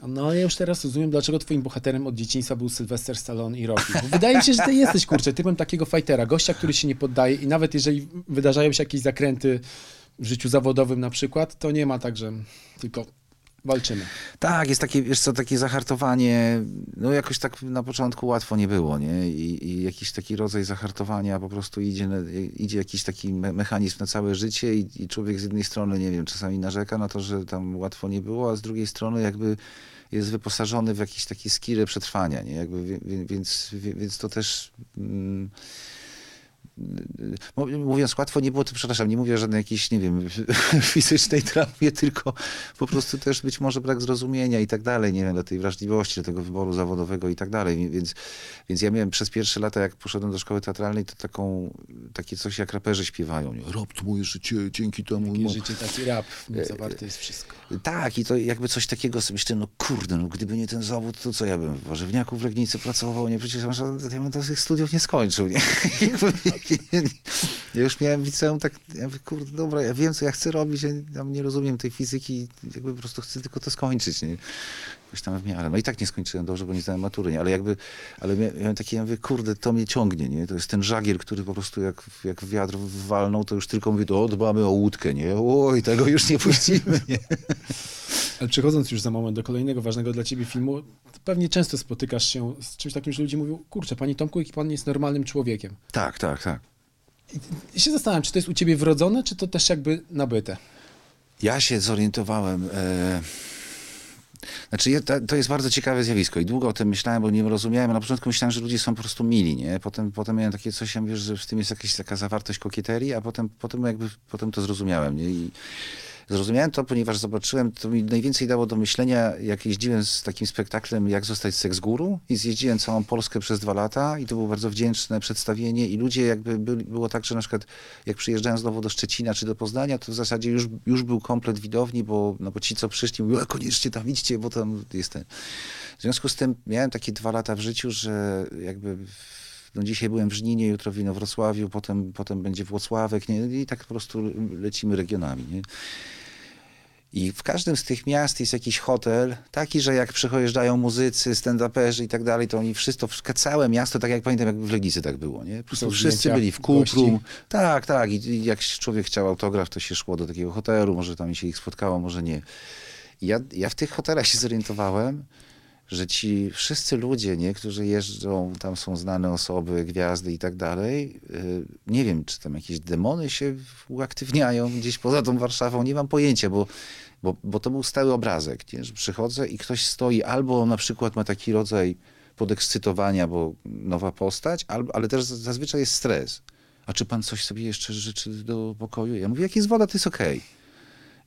[SPEAKER 1] No ja już teraz rozumiem, dlaczego twoim bohaterem od dzieciństwa był Sylwester Stallone i Rocky. Bo wydaje mi się, że ty jesteś, kurczę, typem takiego fightera, gościa, który się nie poddaje i nawet jeżeli wydarzają się jakieś zakręty w życiu zawodowym na przykład, to nie ma tak, że tylko walczymy.
[SPEAKER 2] Tak, jest takie, wiesz co, takie zahartowanie, no jakoś tak na początku łatwo nie było, nie? I, i jakiś taki rodzaj zahartowania po prostu idzie, idzie jakiś taki me mechanizm na całe życie i, i człowiek z jednej strony, nie wiem, czasami narzeka na to, że tam łatwo nie było, a z drugiej strony jakby jest wyposażony w jakieś takie skille przetrwania, nie? Jakby, więc, więc to też... Mm, mówiąc łatwo, nie było to, przepraszam, nie mówię o żadnej jakiejś, nie wiem, fizycznej traumie, tylko po prostu też być może brak zrozumienia i tak dalej, nie wiem, do tej wrażliwości, do tego wyboru zawodowego i tak dalej. Więc, więc ja miałem przez pierwsze lata, jak poszedłem do szkoły teatralnej, to taką, takie coś jak raperzy śpiewają. Nie? Rap to moje życie, dzięki temu...
[SPEAKER 1] Takie życie, taki rap, nie zawarte jest wszystko.
[SPEAKER 2] Tak, i to jakby coś takiego sobie myślę, no kurde, no gdyby nie ten zawód, to co ja bym w warzywniaku w Legnicy pracował, nie? Przecież ja bym tych studiów nie skończył, nie? ja już miałem liceum tak, ja mówię, kurde, dobra, ja wiem, co ja chcę robić, ja nie rozumiem tej fizyki, jakby po prostu chcę tylko to skończyć, nie? Jakoś tam w miarę. No i tak nie skończyłem dobrze, bo nie zdałem matury, nie? Ale jakby, ale miałem takie, ja mówię, kurde, to mnie ciągnie, nie? To jest ten żagiel, który po prostu jak, jak wiatr walnął, to już tylko mówię, to dbamy o łódkę, nie? Oj, tego już nie puścimy, nie?
[SPEAKER 1] Ale przechodząc już za moment do kolejnego ważnego dla ciebie filmu, pewnie często spotykasz się z czymś takim, że ludzie mówią, kurczę, panie Tomku, jaki pan jest normalnym człowiekiem.
[SPEAKER 2] Tak, tak, tak.
[SPEAKER 1] I się zastanawiam, czy to jest u ciebie wrodzone, czy to też jakby nabyte?
[SPEAKER 2] Ja się zorientowałem... E... Znaczy, to jest bardzo ciekawe zjawisko i długo o tym myślałem, bo nie rozumiałem. Na początku myślałem, że ludzie są po prostu mili, nie? Potem, potem miałem takie coś, ja mówię, że w tym jest jakaś taka zawartość kokieterii, a potem, potem jakby potem to zrozumiałem, nie? I Zrozumiałem to, ponieważ zobaczyłem, to mi najwięcej dało do myślenia, jak jeździłem z takim spektaklem Jak zostać seks guru i zjeździłem całą Polskę przez dwa lata i to było bardzo wdzięczne przedstawienie i ludzie jakby byli, było tak, że na przykład jak przyjeżdżałem znowu do Szczecina czy do Poznania, to w zasadzie już, już był komplet widowni, bo, no bo ci, co przyszli, mówią, koniecznie tam idźcie, bo tam jest ten. W związku z tym miałem takie dwa lata w życiu, że jakby no dzisiaj byłem w Żninie, jutro w Inowrocławiu, potem, potem będzie Włocławek, nie? i tak po prostu lecimy regionami. Nie? I w każdym z tych miast jest jakiś hotel, taki, że jak przyjeżdżają muzycy, stand-uperzy i tak dalej, to oni wszyscy, całe miasto, tak jak pamiętam, jak w Legnicy tak było, nie? Po prostu wszyscy byli w kuprum. Tak, tak. I jak człowiek chciał autograf, to się szło do takiego hotelu, może tam się ich spotkało, może nie. I ja, ja w tych hotelach się zorientowałem, że ci wszyscy ludzie, nie, którzy jeżdżą, tam są znane osoby, gwiazdy i tak dalej, y, nie wiem, czy tam jakieś demony się uaktywniają gdzieś poza tą Warszawą, nie mam pojęcia, bo, bo, bo to był stały obrazek, nie, że przychodzę i ktoś stoi albo na przykład ma taki rodzaj podekscytowania, bo nowa postać, ale, ale też zazwyczaj jest stres. A czy pan coś sobie jeszcze życzy do pokoju? Ja mówię, jak jest woda, to jest okej.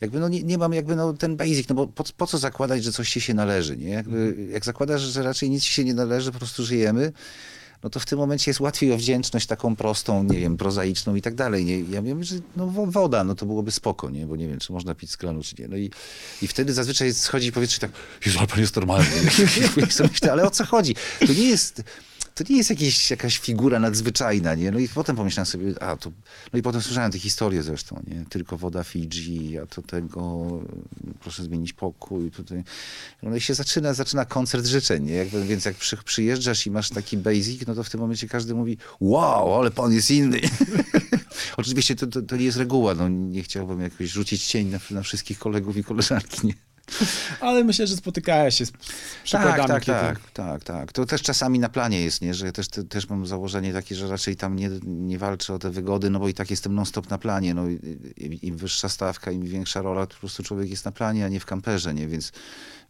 [SPEAKER 2] Jakby no nie, nie mam jakby no ten basic, no bo po, po co zakładać, że coś ci się należy, nie? Jakby, jak zakładasz, że raczej nic ci się nie należy, po prostu żyjemy, no to w tym momencie jest łatwiej o wdzięczność taką prostą, nie wiem, prozaiczną i tak dalej. Nie? Ja wiem, że no, woda, no to byłoby spoko, nie? Bo nie wiem, czy można pić z kranu, czy nie. No i, i wtedy zazwyczaj schodzi powietrze tak, Jezu, ale pan jest normalny. ale o co chodzi? To nie jest to nie jest jakieś, jakaś figura nadzwyczajna, nie? No i potem pomyślałem sobie, a to... No i potem słyszałem te historie zresztą, nie? Tylko woda Fidżi, a to tego, proszę zmienić pokój, tutaj... No i się zaczyna, zaczyna koncert życzeń, nie? Jakby, więc jak przy, przyjeżdżasz i masz taki basic, no to w tym momencie każdy mówi, wow, ale pan jest inny. Oczywiście to, to, to, nie jest reguła, no nie chciałbym jakoś rzucić cień na, na wszystkich kolegów i koleżanki, nie?
[SPEAKER 1] Ale myślę, że spotykałeś się z przykładami.
[SPEAKER 2] Tak, tak,
[SPEAKER 1] kiedy...
[SPEAKER 2] tak, tak, tak. To też czasami na planie jest, nie? że ja też, te, też mam założenie takie, że raczej tam nie, nie walczę o te wygody, no bo i tak jestem non-stop na planie. No, im wyższa stawka, im większa rola, to po prostu człowiek jest na planie, a nie w kamperze, nie? Więc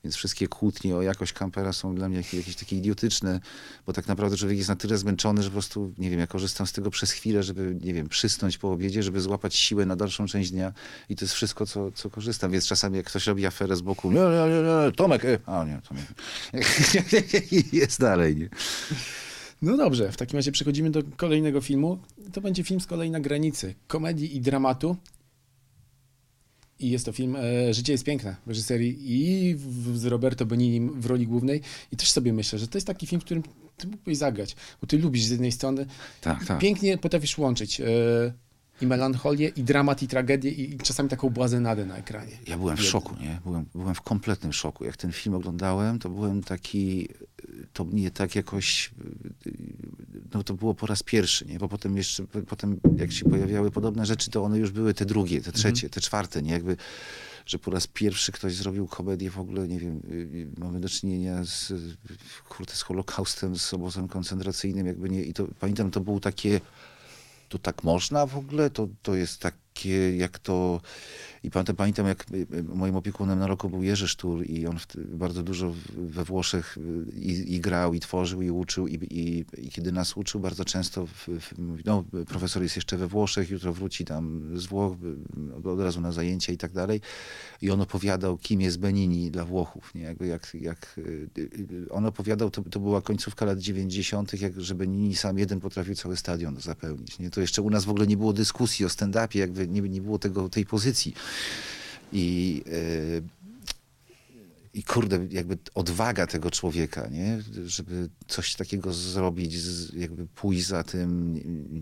[SPEAKER 2] więc wszystkie kłótnie o jakość kampera są dla mnie jakieś, takie idiotyczne, bo tak naprawdę człowiek jest na tyle zmęczony, że po prostu, nie wiem, ja korzystam z tego przez chwilę, żeby, nie wiem, przysnąć po obiedzie, żeby złapać siłę na dalszą część dnia i to jest wszystko, co, co korzystam. Więc czasami jak ktoś robi aferę z boku, nie, nie, nie Tomek, e, a nie, Tomek. jest dalej, nie?
[SPEAKER 1] No dobrze, w takim razie przechodzimy do kolejnego filmu. To będzie film z kolei na granicy komedii i dramatu. I jest to film e, Życie jest piękne w reżyserii i w, z Roberto Benini w roli głównej. I też sobie myślę, że to jest taki film, w którym ty mógłbyś zagrać, bo ty lubisz z jednej strony.
[SPEAKER 2] Tak, tak.
[SPEAKER 1] Pięknie potrafisz łączyć. E, i melancholię, i dramat, i tragedię, i czasami taką błazenadę na ekranie.
[SPEAKER 2] Ja byłem w szoku, nie? Byłem, byłem w kompletnym szoku. Jak ten film oglądałem, to byłem taki, to mnie tak jakoś, no to było po raz pierwszy, nie? Bo potem jeszcze, potem jak się pojawiały podobne rzeczy, to one już były te drugie, te trzecie, te czwarte, nie? Jakby, że po raz pierwszy ktoś zrobił komedię w ogóle, nie wiem, y, y, mamy do czynienia z, kurde, z Holokaustem, z obozem koncentracyjnym, jakby nie, i to pamiętam, to było takie, to tak można w ogóle? To, to jest takie, jak to i pamiętam, pamiętam, jak y, y, moim opiekunem na roku był Jerzy Sztur i on bardzo dużo we Włoszech y, i, i grał, i tworzył, i uczył. I, i, i kiedy nas uczył, bardzo często no, profesor jest jeszcze we Włoszech, jutro wróci tam z Włoch, od razu na zajęcia i tak dalej. I on opowiadał, kim jest Benini dla Włochów. Nie? Jakby jak, jak on opowiadał, to, to była końcówka lat 90., jak, że Benini sam jeden potrafił cały stadion zapełnić. Nie? To jeszcze u nas w ogóle nie było dyskusji o stand-upie, jakby nie, nie było tego, tej pozycji. I, yy, i kurde, jakby odwaga tego człowieka, nie? żeby coś takiego zrobić, jakby pójść za tym,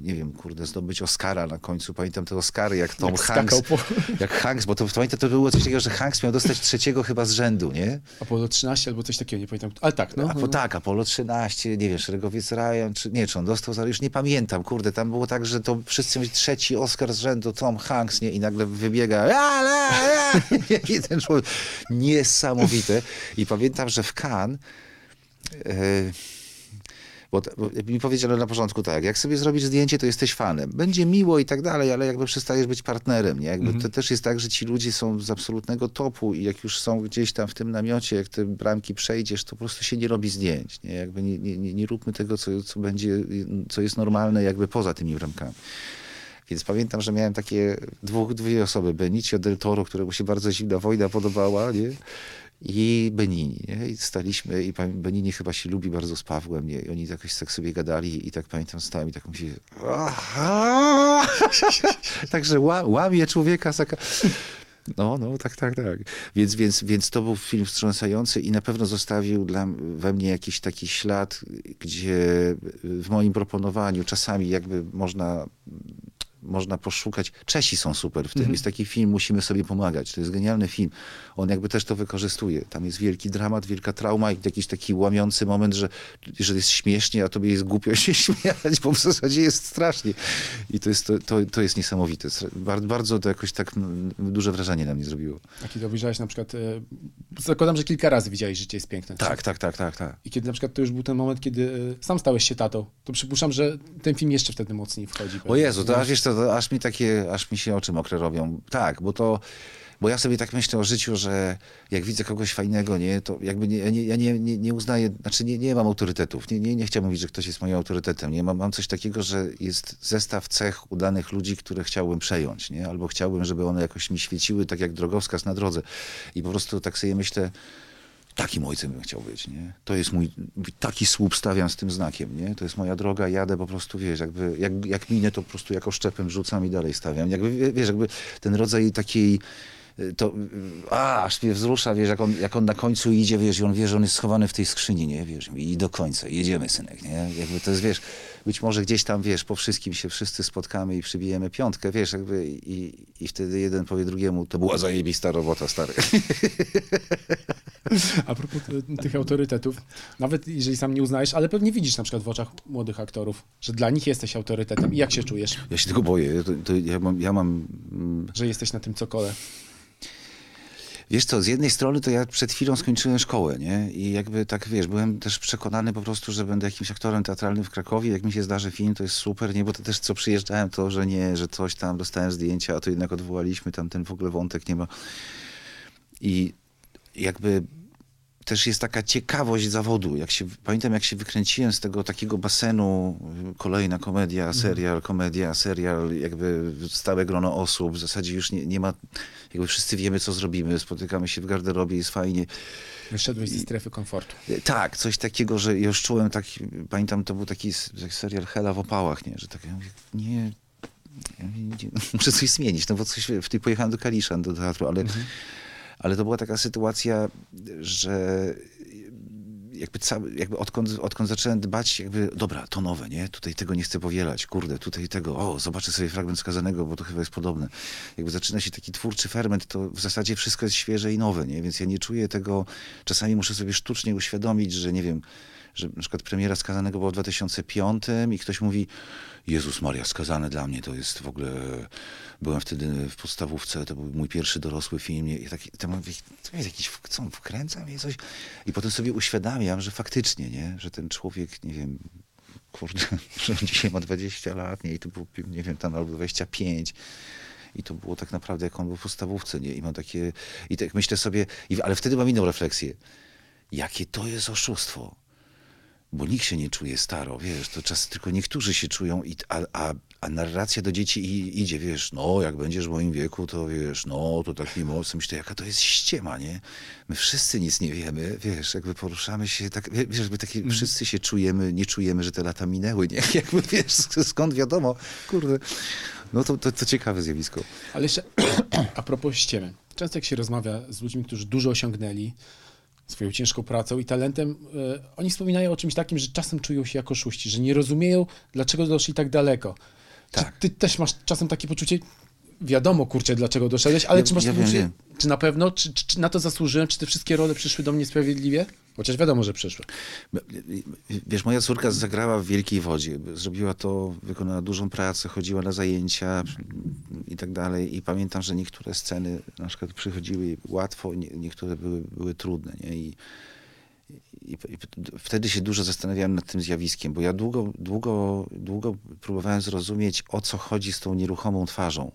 [SPEAKER 2] nie wiem, kurde, zdobyć Oscara na końcu. Pamiętam te Oscary, jak Tom jak Hanks, po... jak Hanks, bo to pamiętam, to było coś takiego, że Hanks miał dostać trzeciego chyba z rzędu, nie?
[SPEAKER 1] Apollo 13 albo coś takiego, nie pamiętam, ale tak, no.
[SPEAKER 2] Apo, tak, Apollo 13, nie wiem, Szeregowiec Ryan, czy nie, czy on dostał, za, już nie pamiętam, kurde, tam było tak, że to wszyscy mówili trzeci Oscar z rzędu, Tom Hanks, nie? I nagle wybiega, la, i ten człowiek, niesamowity i pamiętam, że w Cannes yy, bo, bo mi powiedziano na początku tak, jak sobie zrobisz zdjęcie, to jesteś fanem. Będzie miło i tak dalej, ale jakby przestajesz być partnerem. Nie? Jakby mhm. To też jest tak, że ci ludzie są z absolutnego topu i jak już są gdzieś tam w tym namiocie, jak te bramki przejdziesz, to po prostu się nie robi zdjęć. Nie, jakby nie, nie, nie róbmy tego, co, co będzie, co jest normalne jakby poza tymi bramkami. Więc pamiętam, że miałem takie dwóch, dwie osoby. Benicio del Toro, któremu się bardzo zimna wojna podobała, nie? I Benini. Nie? I staliśmy, i Benini chyba się lubi bardzo z Pawłem, nie? i oni jakoś tak sobie gadali i tak pamiętam, stałem i tak mówię, także łamie człowieka. No, no, tak, tak, tak. Więc, więc, więc to był film wstrząsający i na pewno zostawił dla, we mnie jakiś taki ślad, gdzie w moim proponowaniu czasami jakby można można poszukać. Czesi są super w tym. -hmm. Jest taki film Musimy sobie pomagać. To jest genialny film. On jakby też to wykorzystuje. Tam jest wielki dramat, wielka trauma i jakiś taki łamiący moment, że, że jest śmiesznie, a tobie jest głupio się śmiać, bo w zasadzie jest strasznie. I to jest, to, to, to jest niesamowite. Bardzo, bardzo to jakoś tak duże wrażenie na mnie zrobiło.
[SPEAKER 1] A kiedy obejrzałeś na przykład, e, zakładam, że kilka razy widziałeś Życie jest piękne.
[SPEAKER 2] Tak, tak, tak, tak, tak.
[SPEAKER 1] I kiedy na przykład to już był ten moment, kiedy e, sam stałeś się tatą, to przypuszczam, że ten film jeszcze wtedy mocniej wchodzi.
[SPEAKER 2] O Jezu, to aż wiesz co, aż mi takie, aż mi się oczy mokre robią. Tak, bo to, bo ja sobie tak myślę o życiu, że jak widzę kogoś fajnego, nie, to jakby nie, nie, ja nie, nie, nie uznaję, znaczy nie, nie mam autorytetów, nie, nie, nie chciałbym mówić, że ktoś jest moim autorytetem, nie, mam, mam coś takiego, że jest zestaw cech udanych ludzi, które chciałbym przejąć, nie, albo chciałbym, żeby one jakoś mi świeciły, tak jak drogowskaz na drodze. I po prostu tak sobie myślę, Takim ojcem bym chciał być, nie? To jest mój, taki słup stawiam z tym znakiem, nie? To jest moja droga, jadę po prostu, wiesz, jakby, jak, jak minę, to po prostu jako szczepem rzucam i dalej stawiam. Jakby, wiesz, jakby ten rodzaj takiej, to, a, aż mnie wzrusza, wiesz, jak on, jak on na końcu idzie, wiesz, i on wie, że on jest schowany w tej skrzyni, nie, wiesz, i do końca, jedziemy, synek, nie? Jakby to jest, wiesz, być może gdzieś tam, wiesz, po wszystkim się wszyscy spotkamy i przybijemy piątkę, wiesz, jakby i, i wtedy jeden powie drugiemu, to była zajebista robota, stary.
[SPEAKER 1] A propos tych autorytetów, nawet jeżeli sam nie uznajesz, ale pewnie widzisz na przykład w oczach młodych aktorów, że dla nich jesteś autorytetem i jak się czujesz?
[SPEAKER 2] Ja się tego boję, to, to ja mam... Ja mam
[SPEAKER 1] mm, że jesteś na tym cokole.
[SPEAKER 2] Wiesz co, z jednej strony to ja przed chwilą skończyłem szkołę, nie? I jakby tak, wiesz, byłem też przekonany po prostu, że będę jakimś aktorem teatralnym w Krakowie. Jak mi się zdarzy film, to jest super, nie? Bo to też co przyjeżdżałem, to, że nie, że coś tam, dostałem zdjęcia, a to jednak odwołaliśmy, tam ten w ogóle wątek nie ma. I jakby też jest taka ciekawość zawodu. Jak się, pamiętam, jak się wykręciłem z tego takiego basenu, kolejna komedia, mhm. serial, komedia, serial, jakby stałe grono osób. W zasadzie już nie, nie ma, jakby wszyscy wiemy, co zrobimy. Spotykamy się w garderobie, jest fajnie.
[SPEAKER 1] Wyszedłeś ze strefy komfortu.
[SPEAKER 2] E, tak, coś takiego, że już czułem tak, pamiętam, to był taki serial Hela w opałach, nie? Że tak, ja mówię, nie, muszę coś zmienić, no bo coś, w tej pojechałem do Kalisza, do teatru, ale mhm ale to była taka sytuacja, że jakby, cały, jakby odkąd, odkąd zacząłem dbać, jakby, dobra, to nowe, nie? Tutaj tego nie chcę powielać, kurde, tutaj tego, o, zobaczę sobie fragment skazanego, bo to chyba jest podobne. Jakby zaczyna się taki twórczy ferment, to w zasadzie wszystko jest świeże i nowe, nie? Więc ja nie czuję tego, czasami muszę sobie sztucznie uświadomić, że nie wiem, że na przykład premiera Skazanego była w 2005 i ktoś mówi, Jezus Maria, Skazany dla mnie to jest w ogóle... Byłem wtedy w podstawówce, to był mój pierwszy dorosły film i taki, to mówię, jest jakiś, co, wkręca mnie coś? I potem sobie uświadamiam, że faktycznie, nie? Że ten człowiek, nie wiem, kurde, że on dzisiaj ma 20 lat, nie? I to było, nie wiem, tam albo 25 i to było tak naprawdę, jak on był w podstawówce, nie? I mam takie, i tak myślę sobie, i, ale wtedy mam inną refleksję. Jakie to jest oszustwo bo nikt się nie czuje staro, wiesz, to czas tylko niektórzy się czują, i, a, a, a narracja do dzieci i, idzie, wiesz, no jak będziesz w moim wieku, to wiesz, no to taki mocny, myślę, jaka to jest ściema, nie? My wszyscy nic nie wiemy, wiesz, jakby poruszamy się, tak, wiesz, jakby takie, mm. wszyscy się czujemy, nie czujemy, że te lata minęły, nie? Jakby, wiesz, skąd wiadomo, kurde, no to, to, to ciekawe zjawisko.
[SPEAKER 1] Ale jeszcze a propos ściemy, często jak się rozmawia z ludźmi, którzy dużo osiągnęli, swoją ciężką pracą i talentem, e, oni wspominają o czymś takim, że czasem czują się jako szóści, że nie rozumieją, dlaczego doszli tak daleko. Tak. Czy ty też masz czasem takie poczucie, wiadomo, kurczę, dlaczego doszedłeś, ale ja, czy masz ja poczucie, czy na pewno, czy, czy, czy, na to zasłużyłem, czy te wszystkie role przyszły do mnie sprawiedliwie? Chociaż wiadomo, że przyszły.
[SPEAKER 2] Wiesz, moja córka zagrała w Wielkiej Wodzie. Zrobiła to, wykonała dużą pracę, chodziła na zajęcia i tak dalej. I pamiętam, że niektóre sceny na przykład przychodziły łatwo, niektóre były, były trudne. Nie? I, i, i, wtedy się dużo zastanawiałem nad tym zjawiskiem, bo ja długo, długo, długo próbowałem zrozumieć, o co chodzi z tą nieruchomą twarzą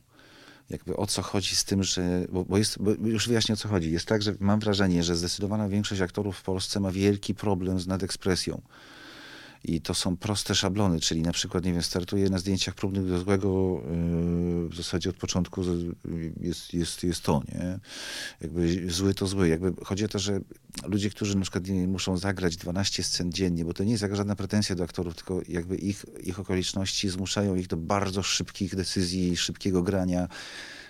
[SPEAKER 2] jakby o co chodzi z tym, że. Bo, bo, jest, bo już wyjaśnię o co chodzi. Jest tak, że mam wrażenie, że zdecydowana większość aktorów w Polsce ma wielki problem z nadekspresją. I to są proste szablony, czyli na przykład, nie wiem, startuję na zdjęciach próbnych do złego, yy, w zasadzie od początku jest, jest, jest to, nie? Jakby zły to zły. Jakby chodzi o to, że ludzie, którzy na przykład muszą zagrać 12 scen dziennie, bo to nie jest jaka żadna pretensja do aktorów, tylko jakby ich, ich okoliczności zmuszają ich do bardzo szybkich decyzji, szybkiego grania.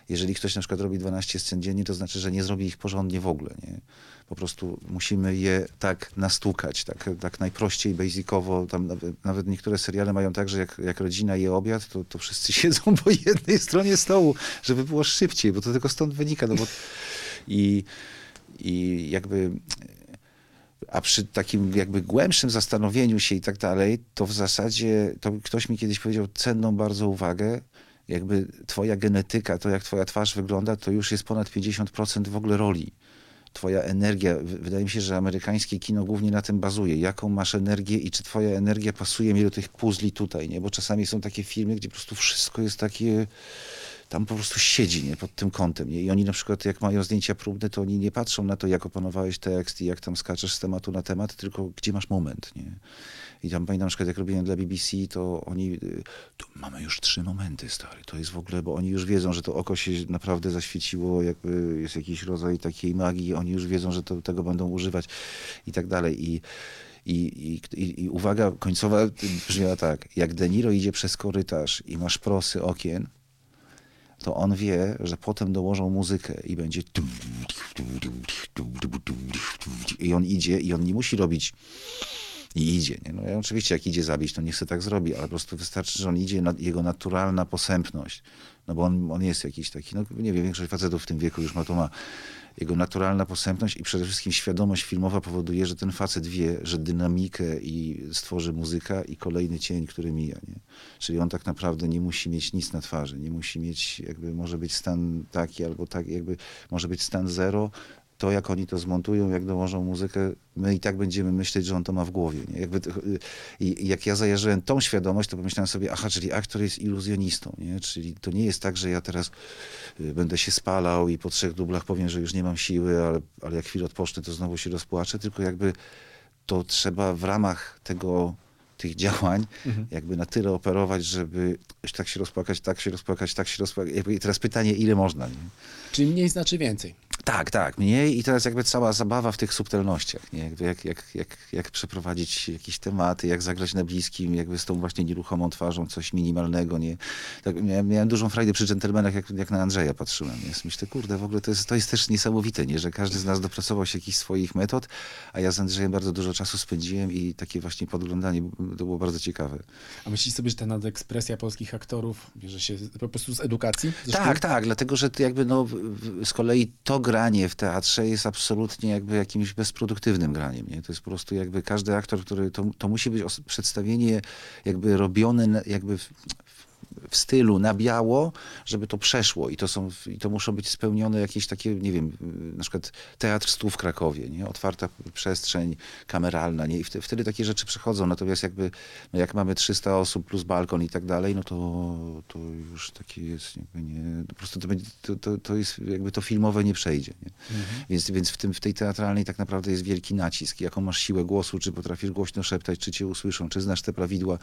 [SPEAKER 2] Jeżeli ktoś na przykład robi 12 scen dziennie, to znaczy, że nie zrobi ich porządnie w ogóle, nie? Po prostu musimy je tak nastukać, tak, tak najprościej, basicowo. Tam nawet, nawet niektóre seriale mają tak, że jak, jak rodzina je obiad, to, to wszyscy siedzą po jednej stronie stołu, żeby było szybciej, bo to tylko stąd wynika. No bo... I, I jakby a przy takim jakby głębszym zastanowieniu się i tak dalej, to w zasadzie, to ktoś mi kiedyś powiedział cenną bardzo uwagę, jakby twoja genetyka, to jak twoja twarz wygląda, to już jest ponad 50% w ogóle roli twoja energia, wydaje mi się, że amerykańskie kino głównie na tym bazuje. Jaką masz energię i czy twoja energia pasuje mi do tych puzli tutaj, nie? Bo czasami są takie filmy, gdzie po prostu wszystko jest takie tam po prostu siedzi nie, pod tym kątem. Nie? I oni na przykład, jak mają zdjęcia próbne, to oni nie patrzą na to, jak opanowałeś tekst i jak tam skaczesz z tematu na temat, tylko gdzie masz moment. Nie? I tam pamiętam na przykład, jak robiłem dla BBC, to oni, y, tu mamy już trzy momenty, stary. To jest w ogóle, bo oni już wiedzą, że to oko się naprawdę zaświeciło, jakby jest jakiś rodzaj takiej magii, oni już wiedzą, że to, tego będą używać i tak dalej. I, i, i, I uwaga końcowa brzmiała tak, jak De Niro idzie przez korytarz i masz prosy okien, to on wie, że potem dołożą muzykę i będzie i on idzie i on nie musi robić i idzie. Nie? No ja oczywiście jak idzie zabić, to nie chce tak zrobi, ale po prostu wystarczy, że on idzie, jego naturalna posępność, no bo on, on jest jakiś taki, no nie wiem, większość facetów w tym wieku już ma to ma, jego naturalna posępność i przede wszystkim świadomość filmowa powoduje, że ten facet wie, że dynamikę i stworzy muzyka i kolejny cień, który mija. Nie? Czyli on tak naprawdę nie musi mieć nic na twarzy, nie musi mieć, jakby może być stan taki albo tak, jakby może być stan zero, to jak oni to zmontują, jak dołożą muzykę, my i tak będziemy myśleć, że on to ma w głowie. Nie? Jakby, I jak ja zajarzyłem tą świadomość, to pomyślałem sobie, aha, czyli aktor jest iluzjonistą. Nie? Czyli to nie jest tak, że ja teraz y, będę się spalał i po trzech dublach powiem, że już nie mam siły, ale, ale jak chwilę odpocznę, to znowu się rozpłaczę, tylko jakby to trzeba w ramach tego tych działań jakby na tyle operować, żeby tak się rozpłakać, tak się rozpłakać, tak się rozpłakać. I teraz pytanie, ile można? Nie?
[SPEAKER 1] Czyli mniej znaczy więcej.
[SPEAKER 2] Tak, tak, mniej i teraz jakby cała zabawa w tych subtelnościach, nie? Jakby jak, jak, jak, jak przeprowadzić jakieś tematy, jak zagrać na bliskim, jakby z tą właśnie nieruchomą twarzą, coś minimalnego, nie? Tak, miałem, miałem dużą frajdę przy dżentelmenach, jak, jak na Andrzeja patrzyłem, nie? Myślę, kurde, w ogóle to jest, to jest też niesamowite, nie? Że każdy z nas dopracował się jakichś swoich metod, a ja z Andrzejem bardzo dużo czasu spędziłem i takie właśnie podglądanie to było bardzo ciekawe.
[SPEAKER 1] A myślisz sobie, że ta nadekspresja polskich aktorów bierze się po prostu z edukacji? Ze
[SPEAKER 2] Tak,
[SPEAKER 1] szkół?
[SPEAKER 2] tak, dlatego że jakby no, z kolei to granie w teatrze jest absolutnie jakby jakimś bezproduktywnym graniem. Nie? To jest po prostu jakby każdy aktor, który to, to musi być przedstawienie jakby robione jakby w, w stylu na biało, żeby to przeszło i to, są, i to muszą być spełnione jakieś takie, nie wiem, na przykład Teatr Stu w Krakowie, nie? otwarta przestrzeń kameralna nie? i wtedy, wtedy takie rzeczy przychodzą, natomiast jakby, no jak mamy 300 osób plus balkon i tak dalej, no to, to już takie jest jakby nie, po prostu to, będzie, to, to, to jest jakby to filmowe nie przejdzie. Nie? Więc, więc w, tym, w tej teatralnej tak naprawdę jest wielki nacisk, jaką masz siłę głosu, czy potrafisz głośno szeptać, czy cię usłyszą, czy znasz te prawidła,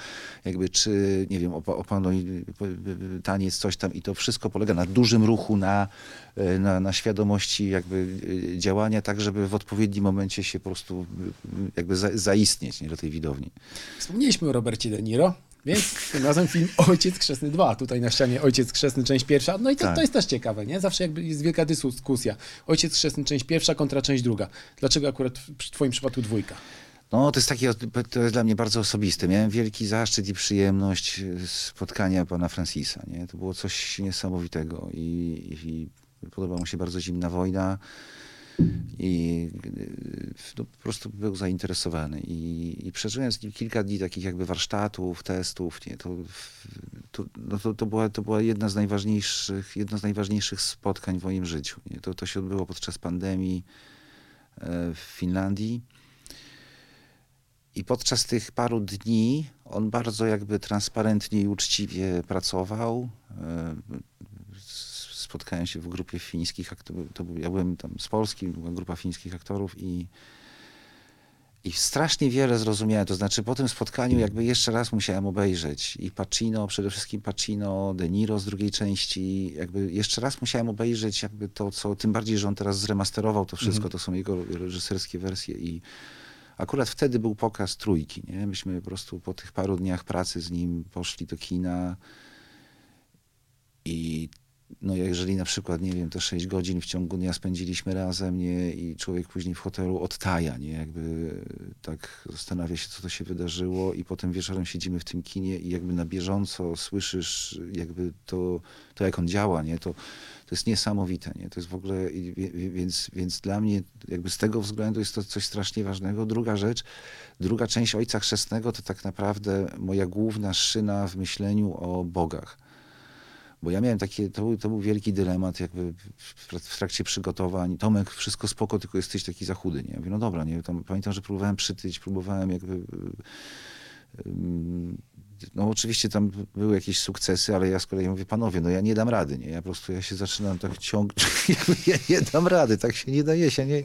[SPEAKER 2] jakby czy, nie wiem, opa- opanuj taniec, coś tam i to wszystko polega na dużym ruchu, na, e, na, na świadomości jakby e, działania, tak żeby w odpowiednim momencie się po prostu jakby za, zaistnieć nie, do tej widowni.
[SPEAKER 1] Wspomnieliśmy o Robercie De Niro, więc tym razem film Ojciec Chrzestny 2. Tutaj na ścianie Ojciec Chrzestny, część pierwsza. No i to,
[SPEAKER 2] Tak.
[SPEAKER 1] to jest też ciekawe, nie? Zawsze jakby jest wielka dyskusja. Ojciec Chrzestny, część pierwsza kontra część druga. Dlaczego akurat w twoim przypadku dwójka?
[SPEAKER 2] No, to jest to jest dla mnie bardzo osobiste. Miałem wielki zaszczyt i przyjemność e, spotkania pana Francisa, nie? To było coś niesamowitego i, i podoba mu się bardzo Zimna Wojna i e, no, po prostu był zainteresowany i, i przeżyłem z nim kilka dni takich jakby warsztatów, testów, nie? To, to, no to, to, była, to była jedna z najważniejszych, jedno z najważniejszych spotkań w moim życiu, nie? To, to się odbyło podczas pandemii e, w Finlandii. I podczas tych paru dni on bardzo jakby transparentnie i uczciwie pracował. E, Spotkałem się w grupie fińskich aktorów. Ja byłem tam z Polski, była grupa fińskich aktorów i, i strasznie wiele zrozumiałem. To znaczy po tym spotkaniu jakby jeszcze raz musiałem obejrzeć i Pacino, przede wszystkim Pacino, De Niro z drugiej części. Jakby jeszcze raz musiałem obejrzeć jakby to, co, tym bardziej, że on teraz zremasterował to wszystko, to są jego reżyserskie wersje i Akurat wtedy był pokaz trójki, nie? Myśmy po prostu po tych paru dniach pracy z nim poszli do kina i no jeżeli na przykład, nie wiem, te 6 godzin w ciągu dnia spędziliśmy razem, nie? I człowiek później w hotelu odtaja, nie? Jakby tak zastanawia się, co to się wydarzyło i potem wieczorem siedzimy w tym kinie i jakby na bieżąco słyszysz jakby to, to jak on działa, nie? To, to jest niesamowite, nie? To jest w ogóle, więc, więc dla mnie jakby z tego względu jest to coś strasznie ważnego. Druga rzecz, druga część Ojca Chrzestnego to tak naprawdę moja główna szyna w myśleniu o bogach. Bo ja miałem takie, to był, to był wielki dylemat jakby w, trakcie przygotowań. Tomek, wszystko spoko, tylko jesteś taki za chudy, nie? Ja mówię, no dobra, nie? Tam, pamiętam, że próbowałem przytyć, próbowałem jakby... ym, No oczywiście tam były jakieś sukcesy, ale ja z kolei mówię, panowie, no ja nie dam rady, nie? Ja po prostu, ja się zaczynam tak ciągnąć, ja nie dam rady, tak się nie daje się, nie?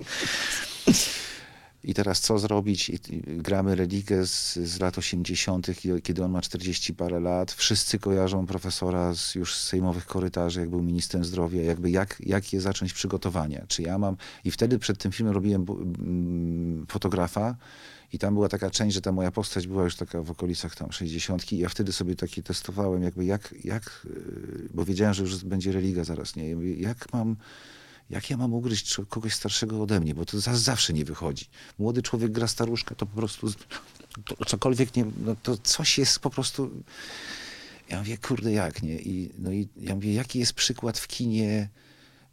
[SPEAKER 2] I teraz co zrobić? I, i gramy religę z, z lat 80., kiedy- on ma 40 parę lat. Wszyscy kojarzą profesora z, już z sejmowych korytarzy, jak był ministrem zdrowia, jakby jak, jak je zacząć przygotowania. Czy ja mam... I wtedy przed tym filmem robiłem fotografa i tam była taka część, że ta moja postać była już taka w okolicach tam 60 i ja wtedy sobie takie testowałem, jakby jak, jak yy, bo wiedziałem, że już będzie religa zaraz, nie? Jak mam jak ja mam ugryźć kogoś starszego ode mnie, bo to za, zawsze nie wychodzi. Młody człowiek gra staruszka, to po prostu to, cokolwiek nie, no to coś jest po prostu... Ja mówię, kurde, jak, nie? I, no i ja mówię, jaki jest przykład w kinie,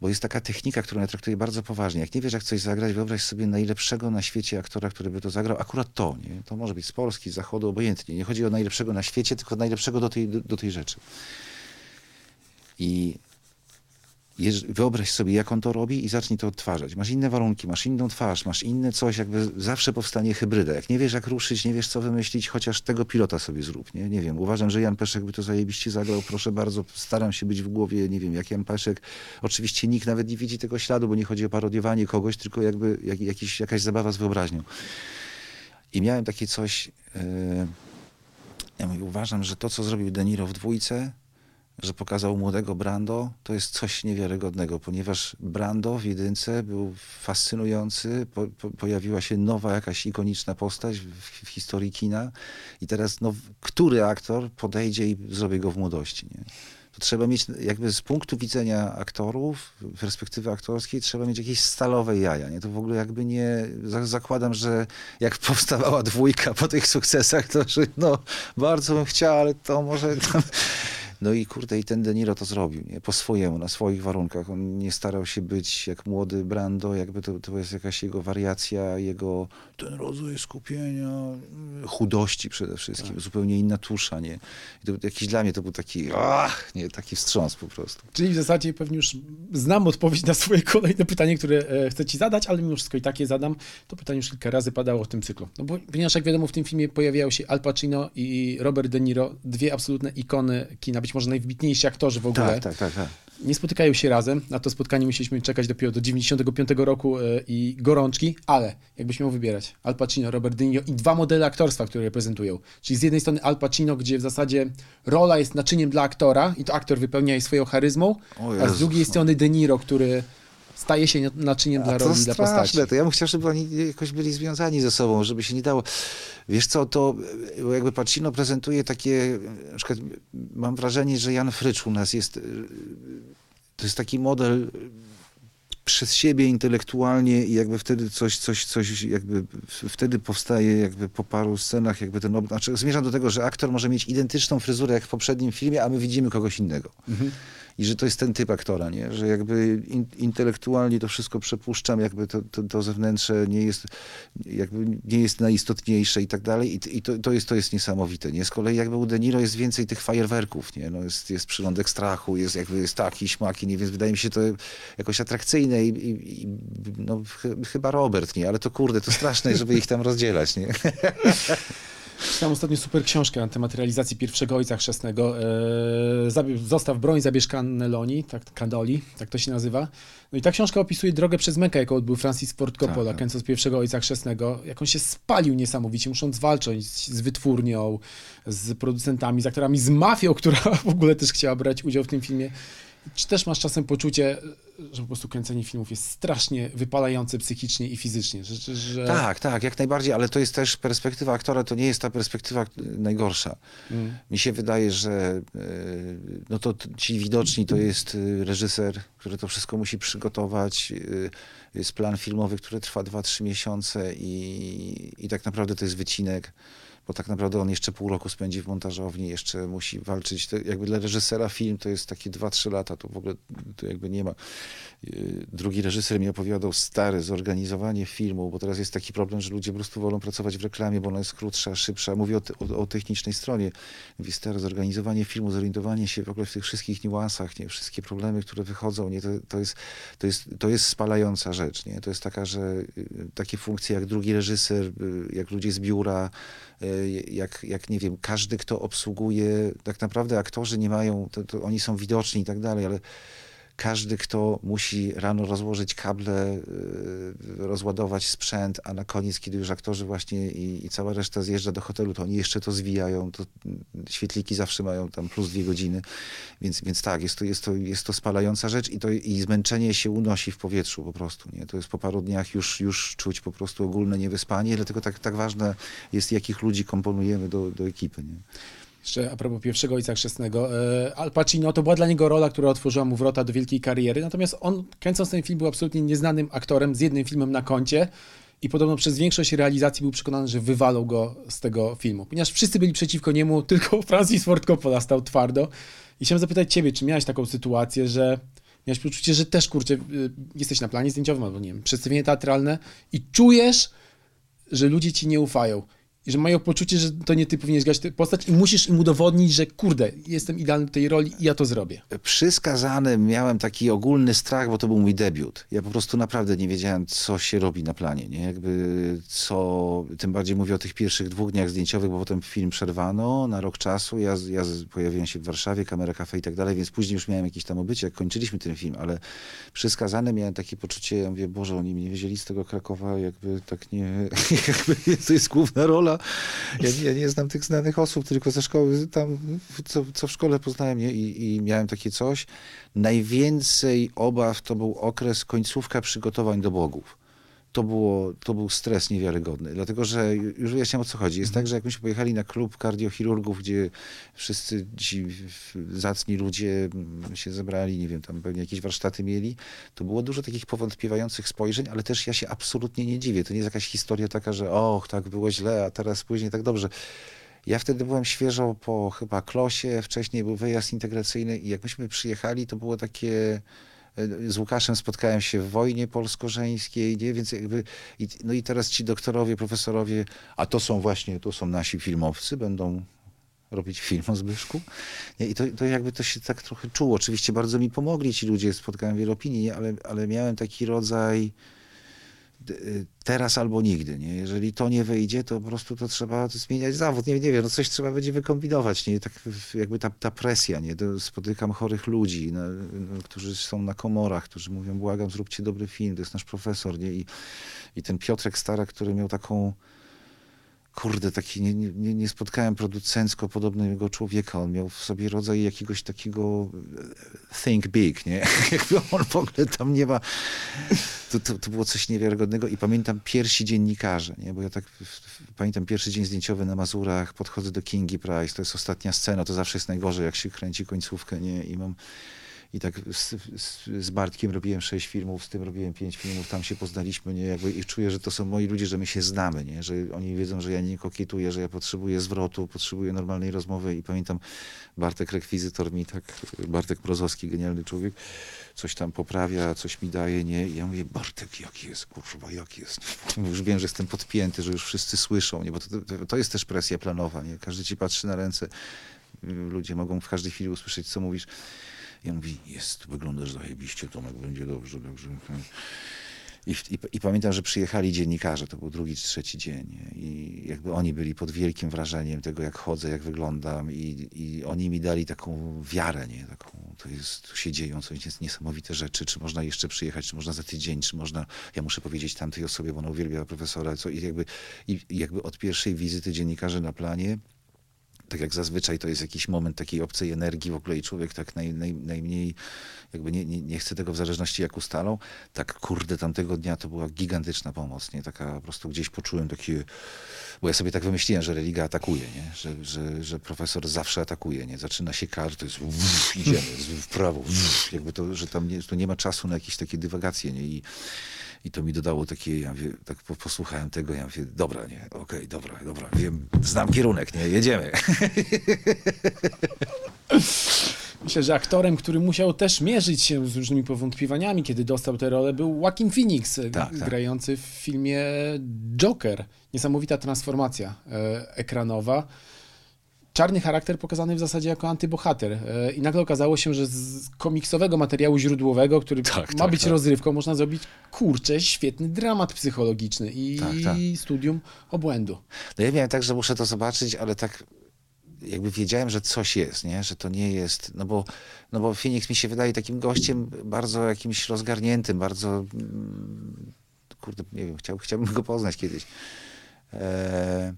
[SPEAKER 2] bo jest taka technika, którą ja traktuję bardzo poważnie. Jak nie wiesz, jak coś zagrać, wyobraź sobie najlepszego na świecie aktora, który by to zagrał, akurat to, nie? To może być z Polski, z Zachodu, obojętnie. Nie chodzi o najlepszego na świecie, tylko najlepszego do tej, do, do tej rzeczy. I wyobraź sobie, jak on to robi i zacznij to odtwarzać. Masz inne warunki, masz inną twarz, masz inne coś, jakby zawsze powstanie hybryda. Jak nie wiesz, jak ruszyć, nie wiesz, co wymyślić, chociaż tego pilota sobie zrób, nie? Nie wiem, uważam, że Jan Peszek by to zajebiście zagrał, proszę bardzo, staram się być w głowie, nie wiem, jak Jan Peszek. Oczywiście nikt nawet nie widzi tego śladu, bo nie chodzi o parodiowanie kogoś, tylko jakby jak, jakiś, jakaś zabawa z wyobraźnią. I miałem takie coś, yy, ja mówię, uważam, że to, co zrobił De Niro w dwójce, że pokazał młodego Brando, to jest coś niewiarygodnego, ponieważ Brando w jedynce był fascynujący, po, po, pojawiła się nowa jakaś ikoniczna postać w, w historii kina i teraz no, który aktor podejdzie i zrobi go w młodości, nie? To trzeba mieć, jakby z punktu widzenia aktorów, perspektywy aktorskiej, trzeba mieć jakieś stalowe jaja, nie? To w ogóle jakby nie, za- zakładam, że jak powstawała dwójka po tych sukcesach, to że no, bardzo bym chciał, ale to może tam... No i kurde, i ten De Niro to zrobił, nie? Po swojemu, na swoich warunkach. On nie starał się być jak młody Brando, jakby to, to jest jakaś jego wariacja, jego ten rodzaj skupienia, chudości przede wszystkim, zupełnie inna tusza, nie? I to jakiś dla mnie to był taki, ach, nie, taki wstrząs po prostu.
[SPEAKER 1] Czyli w zasadzie pewnie już znam odpowiedź na swoje kolejne pytanie, które e, chcę ci zadać, ale mimo wszystko i takie zadam. To pytanie już kilka razy padało w tym cyklu. No bo, ponieważ jak wiadomo w tym filmie pojawiają się Al Pacino i Robert De Niro, dwie absolutne ikony kina, być może najwybitniejsi aktorzy w ogóle.
[SPEAKER 2] Tak, tak, tak, tak.
[SPEAKER 1] Nie spotykają się razem. Na to spotkanie musieliśmy czekać dopiero do 95 roku e, i gorączki, ale jakbyś miał wybierać Al Pacino, Robert De Niro i dwa modele aktorstwa, które reprezentują. Czyli z jednej strony Al Pacino, gdzie w zasadzie rola jest naczyniem dla aktora i to aktor wypełnia jej swoją charyzmą, a z drugiej strony De Niro, który staje się naczyniem dla roli,
[SPEAKER 2] to
[SPEAKER 1] dla postaci.
[SPEAKER 2] to ja bym chciał, żeby oni jakoś byli związani ze sobą, żeby się nie dało. Wiesz co, to jakby Pacino prezentuje takie, na przykład mam wrażenie, że Jan Frycz u nas jest, to jest taki model przez siebie intelektualnie i jakby wtedy coś, coś, coś jakby wtedy powstaje jakby po paru scenach jakby ten, ob- znaczy zmierzam do tego, że aktor może mieć identyczną fryzurę jak w poprzednim filmie, a my widzimy kogoś innego. I że to jest ten typ aktora, nie? że jakby in, intelektualnie to wszystko przepuszczam, jakby to, to, to zewnętrzne nie jest, jakby nie jest najistotniejsze i tak dalej. I, i to, to, jest, to jest niesamowite. Nie? Z kolei jakby u De Niro jest więcej tych fajerwerków, nie? No jest, jest przyrządek strachu, jest jakby jest taki, śmaki, nie? więc wydaje mi się to jakoś atrakcyjne i, i, i no, ch, chyba Robert, nie? Ale to kurde, to straszne, żeby ich tam rozdzielać, nie?
[SPEAKER 1] Czytałem ostatnio super książkę na temat realizacji pierwszego Ojca Chrzestnego. E, zabie- Zostaw broń, zabierz Cannelloni, tak, Candoli, tak to się nazywa. No i ta książka opisuje drogę przez mękę, jaką odbył Francis Ford Coppola,
[SPEAKER 2] Tak, tak.
[SPEAKER 1] pierwszego Ojca Chrzestnego. Jak on się spalił niesamowicie, musząc walczyć z wytwórnią, z producentami, z aktorami, z mafią, która w ogóle też chciała brać udział w tym filmie. Czy też masz czasem poczucie, że po prostu kręcenie filmów jest strasznie wypalające psychicznie i fizycznie? Że, że.
[SPEAKER 2] Tak, tak, jak najbardziej, ale to jest też perspektywa aktora, to nie jest ta perspektywa najgorsza.
[SPEAKER 1] Mm.
[SPEAKER 2] Mi się wydaje, że y, no to ci widoczni to jest y, reżyser, który to wszystko musi przygotować. y, Jest plan filmowy, który trwa 2-3 miesiące i, i tak naprawdę to jest wycinek. Bo tak naprawdę on jeszcze pół roku spędzi w montażowni, jeszcze musi walczyć. To jakby dla reżysera film to jest takie 2-3 lata, to w ogóle to jakby nie ma. Yy, drugi reżyser mi opowiadał, stary, zorganizowanie filmu, bo teraz jest taki problem, że ludzie po prostu wolą pracować w reklamie, bo ona jest krótsza, szybsza. Mówię o, o, o technicznej stronie. Mówi, stary, zorganizowanie filmu, zorientowanie się w ogóle w tych wszystkich niuansach, nie? wszystkie problemy, które wychodzą, nie? To, to, jest, to, jest, to jest spalająca rzecz. Nie? To jest taka, że yy, takie funkcje jak drugi reżyser, yy, jak ludzie z biura, jak, jak nie wiem, każdy, kto obsługuje, tak naprawdę aktorzy nie mają, to, to oni są widoczni i tak dalej, ale każdy, kto musi rano rozłożyć kable, y, rozładować sprzęt, a na koniec, kiedy już aktorzy właśnie i, i, cała reszta zjeżdża do hotelu, to oni jeszcze to zwijają, to świetliki zawsze mają tam plus dwie godziny, więc, więc tak, jest to, jest, to, jest to spalająca rzecz i, to, i zmęczenie się unosi w powietrzu po prostu, nie? To jest po paru dniach już, już czuć po prostu ogólne niewyspanie, dlatego tak, tak ważne jest, jakich ludzi komponujemy do, do ekipy, nie?
[SPEAKER 1] Jeszcze a propos pierwszego Ojca Chrzestnego, e, Al Pacino to była dla niego rola, która otworzyła mu wrota do wielkiej kariery, natomiast on kręcąc ten film był absolutnie nieznanym aktorem z jednym filmem na koncie i podobno przez większość realizacji był przekonany, że wywalą go z tego filmu, ponieważ wszyscy byli przeciwko niemu, tylko Francis Ford Coppola stał twardo. I chciałem zapytać ciebie, czy miałeś taką sytuację, że miałeś poczucie, że też, kurczę, y, jesteś na planie zdjęciowym albo, nie wiem, przedstawienie teatralne i czujesz, że ludzie ci nie ufają i że mają poczucie, że to nie ty powinieneś grać tę postać i musisz im udowodnić, że kurde, jestem idealny tej roli i ja to zrobię.
[SPEAKER 2] Przy skazanym miałem taki ogólny strach, bo to był mój debiut. Ja po prostu naprawdę nie wiedziałem, co się robi na planie, nie? Jakby co, tym bardziej mówię o tych pierwszych dwóch dniach zdjęciowych, bo potem film przerwano na rok czasu, ja, ja pojawiłem się w Warszawie, kamera kafe i tak dalej, więc później już miałem jakieś tam obycie, jak kończyliśmy ten film, ale przy skazanym miałem takie poczucie, ja mówię, Boże, oni mnie wzięli z tego Krakowa, jakby tak nie, jakby to jest główna rola, ja, ja, nie znam tych znanych osób, tylko ze szkoły, tam, co, co w szkole poznałem nie? I, i miałem takie coś. Najwięcej obaw to był okres końcówka przygotowań do bogów to, było, to był stres niewiarygodny, dlatego że już wyjaśniam o co chodzi. Jest tak, że jak myśmy pojechali na klub kardiochirurgów, gdzie wszyscy ci zacni ludzie się zebrali, nie wiem, tam pewnie jakieś warsztaty mieli, to było dużo takich powątpiewających spojrzeń, ale też ja się absolutnie nie dziwię. To nie jest jakaś historia taka, że och, tak było źle, a teraz później tak dobrze. Ja wtedy byłem świeżo po chyba klosie, wcześniej był wyjazd integracyjny i jak myśmy przyjechali, to było takie z Łukaszem spotkałem się w wojnie polsko-żeńskiej, nie? więc jakby, i, no i teraz ci doktorowie, profesorowie, a to są właśnie, to są nasi filmowcy, będą robić film o Zbyszku. Nie? I to, to jakby to się tak trochę czuło. Oczywiście bardzo mi pomogli ci ludzie, spotkałem wiele opinii? Ale, ale miałem taki rodzaj teraz albo nigdy, nie? Jeżeli to nie wyjdzie, to po prostu to trzeba zmieniać zawód. Nie, nie wiem, no coś trzeba będzie wykombinować, nie? Tak jakby ta, ta presja, nie? Spotykam chorych ludzi, no, no, którzy są na komorach, którzy mówią, błagam, zróbcie dobry film, to jest nasz profesor, nie? I, i ten Piotrek Stara, który miał taką kurde, taki nie, nie, nie spotkałem producencko podobnego człowieka. On miał w sobie rodzaj jakiegoś takiego e, think big, nie? Jakby on w ogóle tam nie ma... To, to, to było coś niewiarygodnego i pamiętam pierwsi dziennikarze, nie? Bo ja tak pamiętam pierwszy dzień zdjęciowy na Mazurach, podchodzę do Kingi Price, to jest ostatnia scena, to zawsze jest najgorzej, jak się kręci końcówkę, nie? I mam i tak z, z, z, Bartkiem robiłem sześć filmów, z tym robiłem pięć filmów, tam się poznaliśmy, nie, jakby i czuję, że to są moi ludzie, że my się znamy, nie, że oni wiedzą, że ja nie kokietuję, że ja potrzebuję zwrotu, potrzebuję normalnej rozmowy i pamiętam Bartek rekwizytor mi tak, Bartek Prozowski, genialny człowiek, coś tam poprawia, coś mi daje, nie, i ja mówię, Bartek, jaki jest, kurwa, jaki jest, już wiem, że jestem podpięty, że już wszyscy słyszą, nie, bo to, to, to jest też presja planowa, nie, każdy ci patrzy na ręce, ludzie mogą w każdej chwili usłyszeć, co mówisz, ja mówi, jest, wyglądasz zajebiście, Tomek, będzie dobrze, dobrze. I, i, I, pamiętam, że przyjechali dziennikarze, to był drugi czy trzeci dzień i jakby oni byli pod wielkim wrażeniem tego, jak chodzę, jak wyglądam i, i oni mi dali taką wiarę, nie? Taką, to jest, tu się dzieją coś niesamowite rzeczy, czy można jeszcze przyjechać, czy można za tydzień, czy można, ja muszę powiedzieć tamtej osobie, bo ona uwielbia profesora, co i jakby, i jakby od pierwszej wizyty dziennikarze na planie tak jak zazwyczaj to jest jakiś moment takiej obcej energii w ogóle i człowiek tak naj, naj, najmniej jakby nie, nie, nie chce tego w zależności jak ustalą, tak kurde tamtego dnia to była gigantyczna pomoc, nie? Taka po prostu gdzieś poczułem takie, bo ja sobie tak wymyśliłem, że religia atakuje, nie? Że, że, że profesor zawsze atakuje, nie? Zaczyna się kar, to jest wuf, idziemy w prawo, wuf, jakby to, że tam nie, to nie ma czasu na jakieś takie dywagacje, nie? I, i to mi dodało takie, ja mówię, tak po- posłuchałem tego, ja mówię, dobra, nie, okej, dobra, dobra, wiem, znam kierunek, nie, jedziemy.
[SPEAKER 1] Myślę, że aktorem, który musiał też mierzyć się z różnymi powątpiwaniami, kiedy dostał tę rolę, był Joaquin Phoenix, e,
[SPEAKER 2] Tak, tak.
[SPEAKER 1] grający w filmie Joker. Niesamowita transformacja e, ekranowa. Czarny charakter pokazany w zasadzie jako antybohater. E, I nagle okazało się, że z komiksowego materiału źródłowego, który
[SPEAKER 2] Tak,
[SPEAKER 1] ma
[SPEAKER 2] tak,
[SPEAKER 1] być
[SPEAKER 2] tak.
[SPEAKER 1] rozrywką, można zrobić kurczę, świetny dramat psychologiczny i
[SPEAKER 2] Tak, tak.
[SPEAKER 1] studium obłędu.
[SPEAKER 2] No ja miałem tak, że muszę to zobaczyć, ale tak jakby wiedziałem, że coś jest, nie? Że to nie jest, no bo, no bo Phoenix mi się wydaje takim gościem bardzo jakimś rozgarniętym, bardzo, mm, kurde, nie wiem, chciał, chciałbym go poznać kiedyś. E,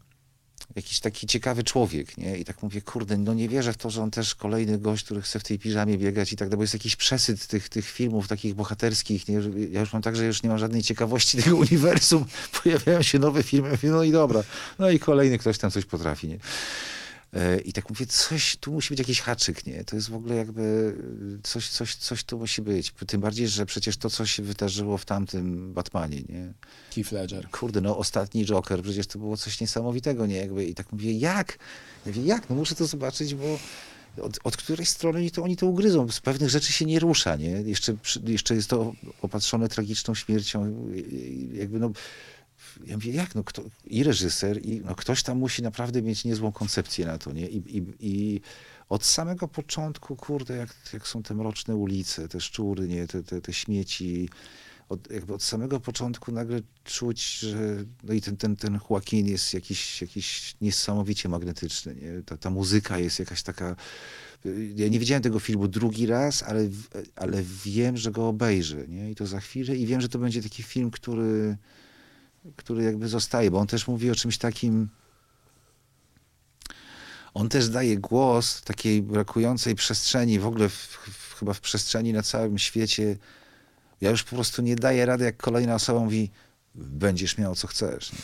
[SPEAKER 2] jakiś taki ciekawy człowiek, nie? I tak mówię, kurde, no nie wierzę w to, że on też kolejny gość, który chce w tej piżamie biegać i tak dalej, bo jest jakiś przesyt tych, tych filmów takich bohaterskich, nie? Ja już mam tak, że już nie mam żadnej ciekawości tego uniwersum. Pojawiają się nowe filmy, no i dobra. No i kolejny ktoś tam coś potrafi, nie? E, I tak mówię, coś, tu musi być jakiś haczyk, nie? To jest w ogóle jakby coś, coś, coś tu musi być. Tym bardziej, że przecież to, co się wydarzyło w tamtym Batmanie, nie?
[SPEAKER 1] Keith Ledger.
[SPEAKER 2] kurde, no ostatni Joker, przecież to było coś niesamowitego, nie? Jakby, I tak mówię, jak? Ja mówię, jak? No muszę to zobaczyć, bo od, od której strony oni to, oni to ugryzą? Z pewnych rzeczy się nie rusza, nie? Jeszcze, jeszcze jest to opatrzone tragiczną śmiercią. Jakby no... Ja mówię, jak? No kto, I reżyser, i no ktoś tam musi naprawdę mieć niezłą koncepcję na to, nie? I, i, i od samego początku, kurde, jak, jak są te mroczne ulice, te szczury, nie? Te, te, te śmieci, od, jakby od samego początku nagle czuć, że no i ten, ten, ten Joaquin jest jakiś, jakiś niesamowicie magnetyczny. Nie? Ta, ta muzyka jest jakaś taka... Ja nie widziałem tego filmu drugi raz, ale, ale wiem, że go obejrzę. Nie? I to za chwilę. I wiem, że to będzie taki film, który, który jakby zostaje, bo on też mówi o czymś takim... On też daje głos takiej brakującej przestrzeni, w ogóle w, w, chyba w przestrzeni na całym świecie, ja już po prostu nie daję rady, jak kolejna osoba mówi, będziesz miał co chcesz. Nie?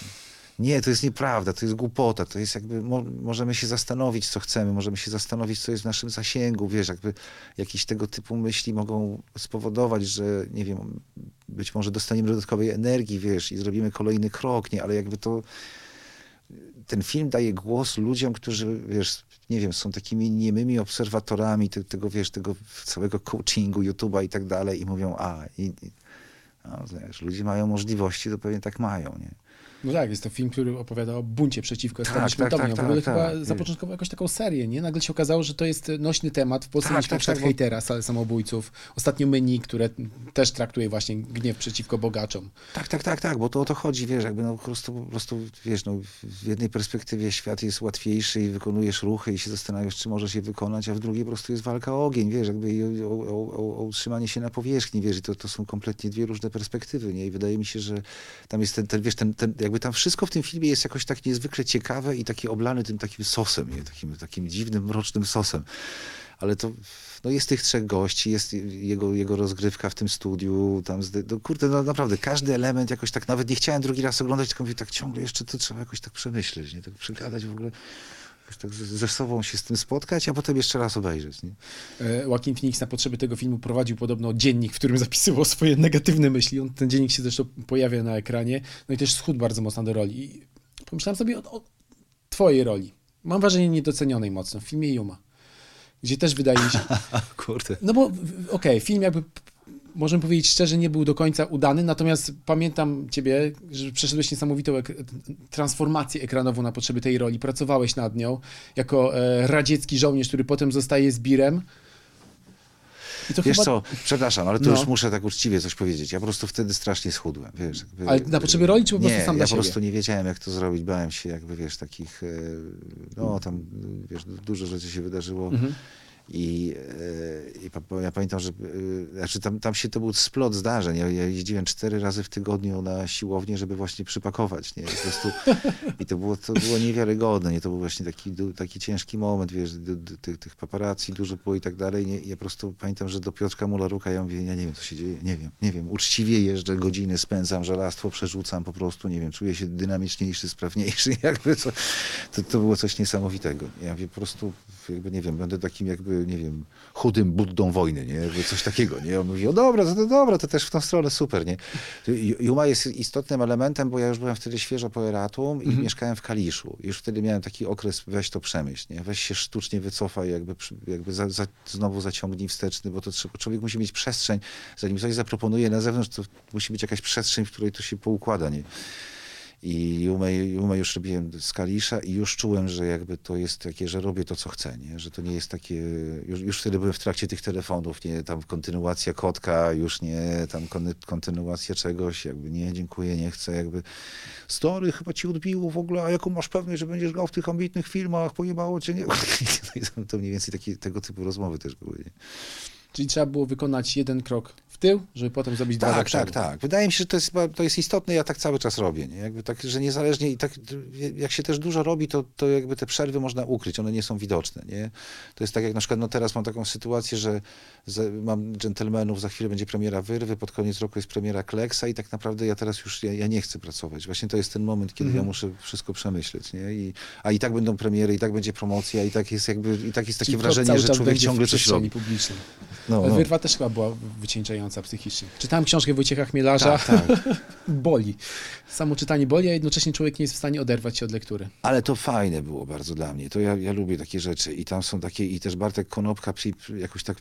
[SPEAKER 2] Nie, to jest nieprawda, to jest głupota, to jest jakby, mo, możemy się zastanowić, co chcemy, możemy się zastanowić, co jest w naszym zasięgu, wiesz, jakby jakieś tego typu myśli mogą spowodować, że, nie wiem, być może dostaniemy dodatkowej energii, wiesz, i zrobimy kolejny krok, nie, ale jakby to, ten film daje głos ludziom, którzy, wiesz, nie wiem, są takimi niemymi obserwatorami te, tego, wiesz, tego całego coachingu, YouTube'a i tak dalej i mówią, a, i, i no, wiesz, ludzie mają możliwości, to pewnie tak mają, nie?
[SPEAKER 1] No tak, jest to film, który opowiada o buncie przeciwko
[SPEAKER 2] Tak,
[SPEAKER 1] establishmentowi.
[SPEAKER 2] tak,
[SPEAKER 1] On
[SPEAKER 2] tak,
[SPEAKER 1] w ogóle
[SPEAKER 2] tak,
[SPEAKER 1] chyba
[SPEAKER 2] tak,
[SPEAKER 1] zapoczątkował jakąś taką serię, nie? Nagle się okazało, że to jest nośny temat. W Polsce
[SPEAKER 2] Tak,
[SPEAKER 1] mieliśmy
[SPEAKER 2] tak, tak, bo-
[SPEAKER 1] hejtera, salę samobójców. Ostatnio Menu, które też traktuje właśnie gniew przeciwko bogaczom.
[SPEAKER 2] Tak, tak, tak, tak, bo to o to chodzi, wiesz, jakby no po prostu, po prostu wiesz, no w jednej perspektywie świat jest łatwiejszy i wykonujesz ruchy i się zastanawiasz, czy możesz je wykonać, a w drugiej po prostu jest walka o ogień, wiesz, jakby i o, o, o, o utrzymanie się na powierzchni, wiesz, i to, to są kompletnie dwie różne perspektywy, nie, i wydaje mi się, że tam jest ten, ten wiesz, ten, ten, jakby tam wszystko w tym filmie jest jakoś tak niezwykle ciekawe i takie oblane tym takim sosem, nie, takim, takim dziwnym, mrocznym sosem, ale to no jest tych trzech gości, jest jego, jego rozgrywka w tym studiu, tam, no kurde, no naprawdę, każdy element jakoś tak, nawet nie chciałem drugi raz oglądać, tylko mówię, tak ciągle jeszcze to trzeba jakoś tak przemyśleć, nie, tak przegadać w ogóle, jakoś tak ze, sobą się z tym spotkać, a potem jeszcze raz obejrzeć, nie.
[SPEAKER 1] E, Joaquin Phoenix na potrzeby tego filmu prowadził podobno dziennik, w którym zapisywał swoje negatywne myśli. On, ten dziennik się zresztą pojawia na ekranie. No i też schudł bardzo mocno do roli. I pomyślałem sobie o, o twojej roli. Mam wrażenie niedocenionej mocno w filmie Yuma. Gdzie też wydaje mi się,
[SPEAKER 2] Kurde.
[SPEAKER 1] No bo okej, film jakby możemy powiedzieć szczerze, nie był do końca udany, natomiast pamiętam ciebie, że przeszedłeś niesamowitą ek transformację ekranową na potrzeby tej roli, pracowałeś nad nią jako e, radziecki żołnierz, który potem zostaje zbirem. I to
[SPEAKER 2] Wiesz
[SPEAKER 1] chyba...
[SPEAKER 2] co, przepraszam, ale tu
[SPEAKER 1] No.
[SPEAKER 2] już muszę tak uczciwie coś powiedzieć. Ja po prostu wtedy strasznie schudłem, wiesz.
[SPEAKER 1] Ale na potrzeby roli, czy po prostu
[SPEAKER 2] nie,
[SPEAKER 1] sam
[SPEAKER 2] ja
[SPEAKER 1] dla
[SPEAKER 2] po prostu nie wiedziałem, jak to zrobić. Bałem się jakby, wiesz, takich, e, no tam, wiesz, dużo rzeczy się wydarzyło.
[SPEAKER 1] Mhm.
[SPEAKER 2] I, e, i ja pamiętam, że e, znaczy tam, tam się to był splot zdarzeń. Ja, ja jeździłem cztery razy w tygodniu na siłownię, żeby właśnie przypakować. Nie? I, po prostu, I to było, to było niewiarygodne. Nie? To był właśnie taki, taki ciężki moment, wiesz, tych, tych paparazzi dużo było i tak dalej. Nie? I ja po prostu pamiętam, że do Piotrka Mularuka ja mówię, ja nie wiem, co się dzieje, nie wiem, nie wiem. Uczciwie jeżdżę, godziny spędzam, żelastwo przerzucam po prostu, nie wiem, czuję się dynamiczniejszy, sprawniejszy. Jakby to, to, to było coś niesamowitego. Ja mówię, po prostu, jakby, nie wiem, będę takim jakby, nie wiem, chudym buddą wojny, nie? Jakby coś takiego, nie? On mówi, o dobra, to, to dobra, to też w tą stronę super, nie? Ju- Juma jest istotnym elementem, bo ja już byłem wtedy świeżo po Eratum i mieszkałem w Kaliszu. Już wtedy miałem taki okres, weź to przemyśl, nie? Weź się sztucznie wycofaj, jakby, jakby za, za, znowu zaciągnij wsteczny, bo to trzeba, człowiek musi mieć przestrzeń, zanim coś zaproponuje na zewnątrz, to musi być jakaś przestrzeń, w której to się poukłada, nie? I Jumę, już robiłem z Kalisza i już czułem, że jakby to jest takie, że robię to, co chcę, nie? Że to nie jest takie... Już, już wtedy byłem w trakcie tych telefonów, nie? Tam kontynuacja kotka, już nie tam kon, kontynuacja czegoś, jakby nie, dziękuję, nie chcę, jakby story chyba ci odbiło w ogóle, a jaką masz pewność, że będziesz grał w tych ambitnych filmach, pojebało cię, nie? No to mniej więcej takie, tego typu rozmowy też były, nie?
[SPEAKER 1] Czyli trzeba było wykonać jeden krok w tył, żeby potem zrobić dwa do
[SPEAKER 2] Tak,
[SPEAKER 1] przodu.
[SPEAKER 2] tak, tak. Wydaje mi się, że to jest, to jest istotne, ja tak cały czas robię. Nie? Jakby tak, że niezależnie i tak, jak się też dużo robi, to, to jakby te przerwy można ukryć, one nie są widoczne. Nie? To jest tak jak na przykład, no teraz mam taką sytuację, że mam dżentelmenów, za chwilę będzie premiera Wyrwy, pod koniec roku jest premiera Kleksa i tak naprawdę ja teraz już, ja, ja nie chcę pracować. Właśnie to jest ten moment, kiedy
[SPEAKER 1] Mhm.
[SPEAKER 2] ja muszę wszystko przemyśleć. Nie? I, a i tak będą premiery, i tak będzie promocja, i tak jest jakby, i tak jest takie
[SPEAKER 1] Czyli
[SPEAKER 2] wrażenie, że człowiek ciągle coś robi. No, no.
[SPEAKER 1] Wyrwa też chyba była wycieńczająca psychicznie. Czytałem książkę Wojciecha Chmielarza.
[SPEAKER 2] Tak, tak.
[SPEAKER 1] boli. Samo czytanie boli, a jednocześnie człowiek nie jest w stanie oderwać się od lektury.
[SPEAKER 2] Ale to fajne było bardzo dla mnie. To ja, ja lubię takie rzeczy. I tam są takie, i też Bartek Konopka przy, jakoś tak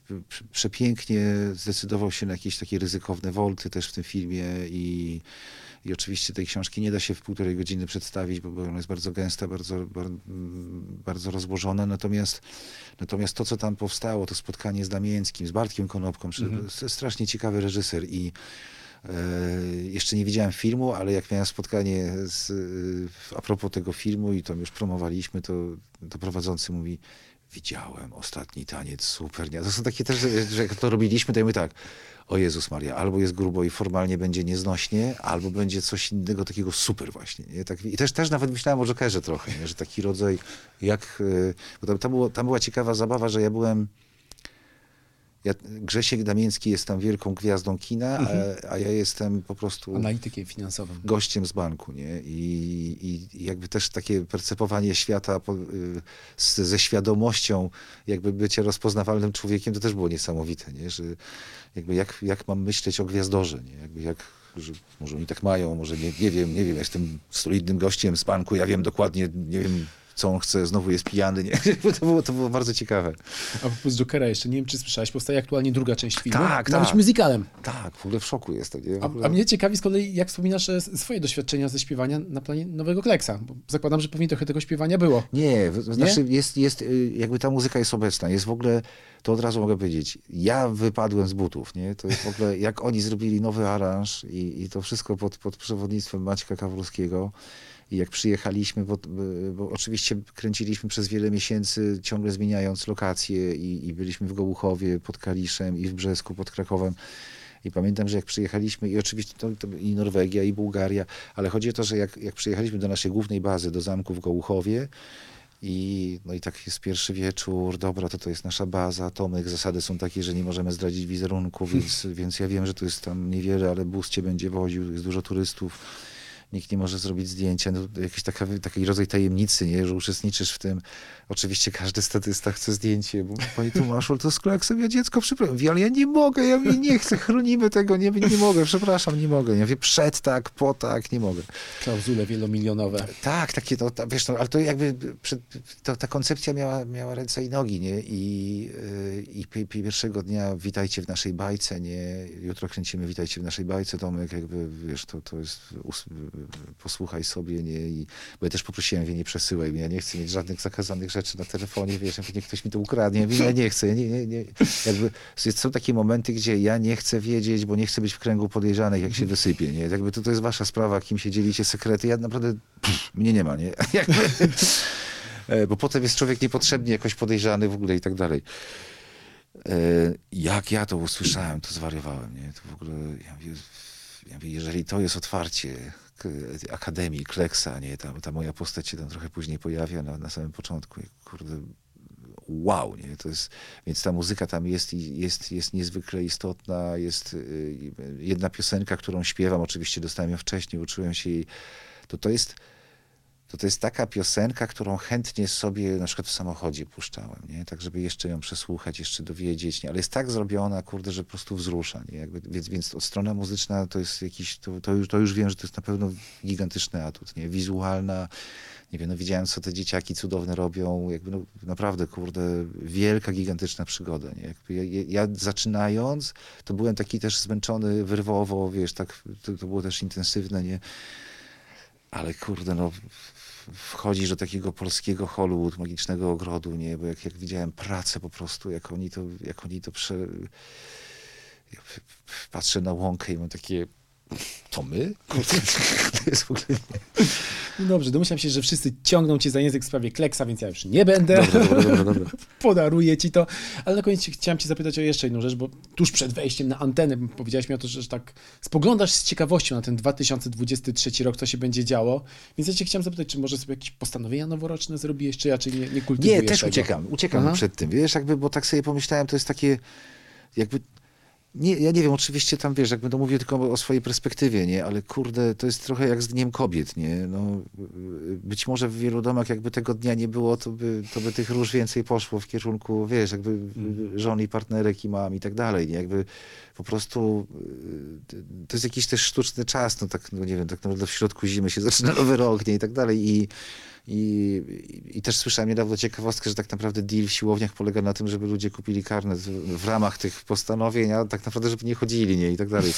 [SPEAKER 2] przepięknie zdecydował się na jakieś takie ryzykowne wolty też w tym filmie i, i oczywiście tej książki nie da się w półtorej godziny przedstawić, bo, ona jest bardzo gęsta, bardzo, bar- bardzo rozłożona. Natomiast, natomiast to, co tam powstało, to spotkanie z Damięckim, z Bartkiem Konopką, czy- strasznie ciekawy reżyser i E, Jeszcze nie widziałem filmu, ale jak miałem spotkanie z, e, a propos tego filmu i tam już promowaliśmy, to, to prowadzący mówi, widziałem ostatni taniec, super. Nie? To są takie też, że- jak to robiliśmy, to ja tak, o Jezus Maria, albo jest grubo i formalnie będzie nieznośnie, albo będzie coś innego takiego super właśnie. Nie? Tak, I też, też nawet myślałem o Jokerze trochę, nie? że taki rodzaj, jak, e, bo tam, tam, było, tam była ciekawa zabawa, że ja byłem ja, Grzesiek Damiński jest tam wielką gwiazdą kina, a, a ja jestem po prostu
[SPEAKER 1] Analitykiem finansowym.
[SPEAKER 2] gościem z banku, nie? I, i jakby też takie percepowanie świata po, y, z, ze świadomością jakby bycia rozpoznawalnym człowiekiem, to też było niesamowite, nie? Że jakby jak, jak mam myśleć o gwiazdorze, nie? Jakby jak, że może oni tak mają, może nie, nie wiem, nie wiem, jestem solidnym gościem z banku, ja wiem dokładnie, nie wiem, co on chce, znowu jest pijany, nie? To było, to było bardzo ciekawe.
[SPEAKER 1] A propos Jokera jeszcze, nie wiem czy słyszałeś, powstaje aktualnie druga część filmu.
[SPEAKER 2] Tak,
[SPEAKER 1] Ma być
[SPEAKER 2] tak.
[SPEAKER 1] musicalem.
[SPEAKER 2] Tak, w ogóle w szoku jestem, nie? W
[SPEAKER 1] A,
[SPEAKER 2] ogóle...
[SPEAKER 1] a mnie ciekawi z kolei, jak wspominasz e, swoje doświadczenia ze śpiewania na planie Nowego Kleksa. Bo zakładam, że pewnie trochę tego śpiewania było.
[SPEAKER 2] Nie, w- znaczy jest, jest, y, jakby ta muzyka jest obecna, jest w ogóle, to od razu mogę powiedzieć, ja wypadłem z butów, nie? To jest w ogóle, jak oni zrobili nowy aranż i, i to wszystko pod, pod przewodnictwem Maćka Kawrowskiego i jak przyjechaliśmy, bo, bo oczywiście kręciliśmy przez wiele miesięcy, ciągle zmieniając lokacje i, i byliśmy w Gołuchowie pod Kaliszem i w Brzesku pod Krakowem. I pamiętam, że jak przyjechaliśmy, i oczywiście to, to i Norwegia, i Bułgaria, ale chodzi o to, że jak, jak przyjechaliśmy do naszej głównej bazy, do zamku w Gołuchowie, i, no i tak jest pierwszy wieczór, dobra, to to jest nasza baza, Tomek, zasady są takie, że nie możemy zdradzić wizerunku, więc, więc ja wiem, że to jest tam niewiele, ale bus cię będzie woził, jest dużo turystów, nikt nie może zrobić zdjęcia, no, jakiś taka, taki rodzaj tajemnicy, nie, że uczestniczysz w tym. Oczywiście każdy statysta chce zdjęcie, bo panie Tomaszu, ale to kleksem, ja dziecko przepraszam, Mówi, ale ja nie mogę, ja mówię, nie chcę, chronimy tego, nie, nie mogę, przepraszam, nie mogę. Ja mówię, przed tak, po tak, nie mogę.
[SPEAKER 1] Klauzule wielomilionowe.
[SPEAKER 2] Tak, takie to, ta, wiesz, no, ale to jakby przed, to, ta koncepcja miała, miała ręce i nogi, nie? I, yy, i pi- pierwszego dnia witajcie w naszej bajce, nie? Jutro kręcimy witajcie w naszej bajce, Tomek, jakby, wiesz, to, to jest, posłuchaj sobie, nie? I, bo ja też poprosiłem, wie, nie przesyłaj ja nie chcę mieć żadnych zakazanych rzeczy na telefonie, wiesz, niech ktoś mi to ukradnie, mówię, ja nie chcę, nie, nie, nie. Jakby są takie momenty, gdzie ja nie chcę wiedzieć, bo nie chcę być w kręgu podejrzanych, jak się wysypie, nie? Jakby to, to jest wasza sprawa, kim się dzielicie sekrety, ja naprawdę, pff, mnie nie ma, nie? Jakby, e, bo potem jest człowiek niepotrzebnie jakoś podejrzany w ogóle i tak dalej. E, jak ja to usłyszałem, to zwariowałem, nie? To w ogóle, ja mówię, ja mówię jeżeli to jest otwarcie Akademii, Kleksa, nie? Ta, ta moja postać się tam trochę później pojawia na, na samym początku. Kurde, wow, nie? To jest, więc ta muzyka tam jest, jest, jest niezwykle istotna. Jest y, jedna piosenka, którą śpiewam, oczywiście dostałem ją wcześniej, uczyłem się jej. To, to jest to to jest taka piosenka, którą chętnie sobie na przykład w samochodzie puszczałem, nie? Tak, żeby jeszcze ją przesłuchać, jeszcze dowiedzieć, nie? Ale jest tak zrobiona, kurde, że po prostu wzrusza, nie? Jakby, więc, więc od strona muzyczna to jest jakiś, to, to, już, to już wiem, że to jest na pewno gigantyczny atut, nie? Wizualna, nie wiem, no widziałem, co te dzieciaki cudowne robią, jakby no, naprawdę, kurde, wielka, gigantyczna przygoda, nie? Jakby ja, ja, ja zaczynając, to byłem taki też zmęczony wyrwowo, wiesz, tak, to, to było też intensywne, nie? Ale kurde, no wchodzisz do takiego polskiego Hollywood, magicznego ogrodu, nie? Bo jak, jak widziałem pracę po prostu, jak oni to, jak oni to prze... Ja patrzę na łąkę i mam takie, to my? Kurde, to jest w ogóle...
[SPEAKER 1] No dobrze, domyślam się, że wszyscy ciągną cię za język w sprawie Kleksa, więc ja już nie będę.
[SPEAKER 2] Dobra, dobra, dobra, dobra.
[SPEAKER 1] Podaruję ci to. Ale na koniec chciałem cię zapytać o jeszcze jedną rzecz, bo tuż przed wejściem na antenę powiedziałeś mi o to, że tak spoglądasz z ciekawością na ten 2023 rok, co się będzie działo. Więc ja cię chciałem zapytać, czy może sobie jakieś postanowienia noworoczne zrobiłeś, czy raczej nie, nie kultywujesz
[SPEAKER 2] Nie, też
[SPEAKER 1] tego?
[SPEAKER 2] uciekam, uciekam
[SPEAKER 1] Aha.
[SPEAKER 2] przed tym, wiesz, jakby, bo tak sobie pomyślałem, to jest takie, jakby, nie, ja nie wiem, oczywiście tam, wiesz, jak będę mówił tylko o swojej perspektywie, nie, ale kurde, to jest trochę jak z Dniem Kobiet, nie, no, być może w wielu domach jakby tego dnia nie było, to by, to by tych róż więcej poszło w kierunku, wiesz, jakby
[SPEAKER 1] Mhm.
[SPEAKER 2] żon i partnerek i mam i tak dalej, nie, jakby po prostu y, to jest jakiś też sztuczny czas, no tak, no nie wiem, tak naprawdę w środku zimy się zaczyna nowy rok, nie, i tak dalej. I i, i, też słyszałem niedawno ciekawostkę, że tak naprawdę deal w siłowniach polega na tym, żeby ludzie kupili karnet w, w ramach tych postanowień, a tak naprawdę, żeby nie chodzili, nie? I tak dalej.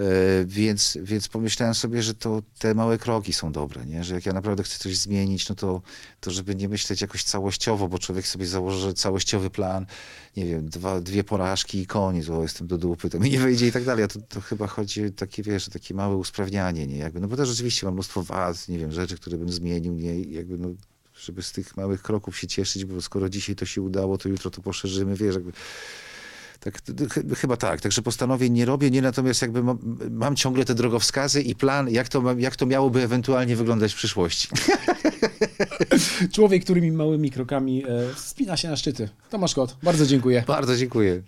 [SPEAKER 2] E, więc, więc pomyślałem sobie, że to te małe kroki są dobre, nie? Że jak ja naprawdę chcę coś zmienić, no to, to żeby nie myśleć jakoś całościowo, bo człowiek sobie założy całościowy plan, nie wiem, dwa, dwie porażki i koniec, o jestem do dupy, to mi nie wyjdzie i tak dalej. A to, to chyba chodzi o takie, wiesz, takie małe usprawnianie, nie? Jakby, no bo też rzeczywiście mam mnóstwo wad, nie wiem, rzeczy, które bym zmienił, nie? Jakby, no, żeby z tych małych kroków się cieszyć, bo skoro dzisiaj to się udało, to jutro to poszerzymy, wiesz, jakby tak, chyba tak. Także postanowień nie robię, nie natomiast jakby mam, mam ciągle te drogowskazy i plan, jak to, jak to miałoby ewentualnie wyglądać w przyszłości.
[SPEAKER 1] Człowiek, którymi małymi krokami e, wspina się na szczyty. Tomasz Kot, bardzo dziękuję.
[SPEAKER 2] Bardzo dziękuję.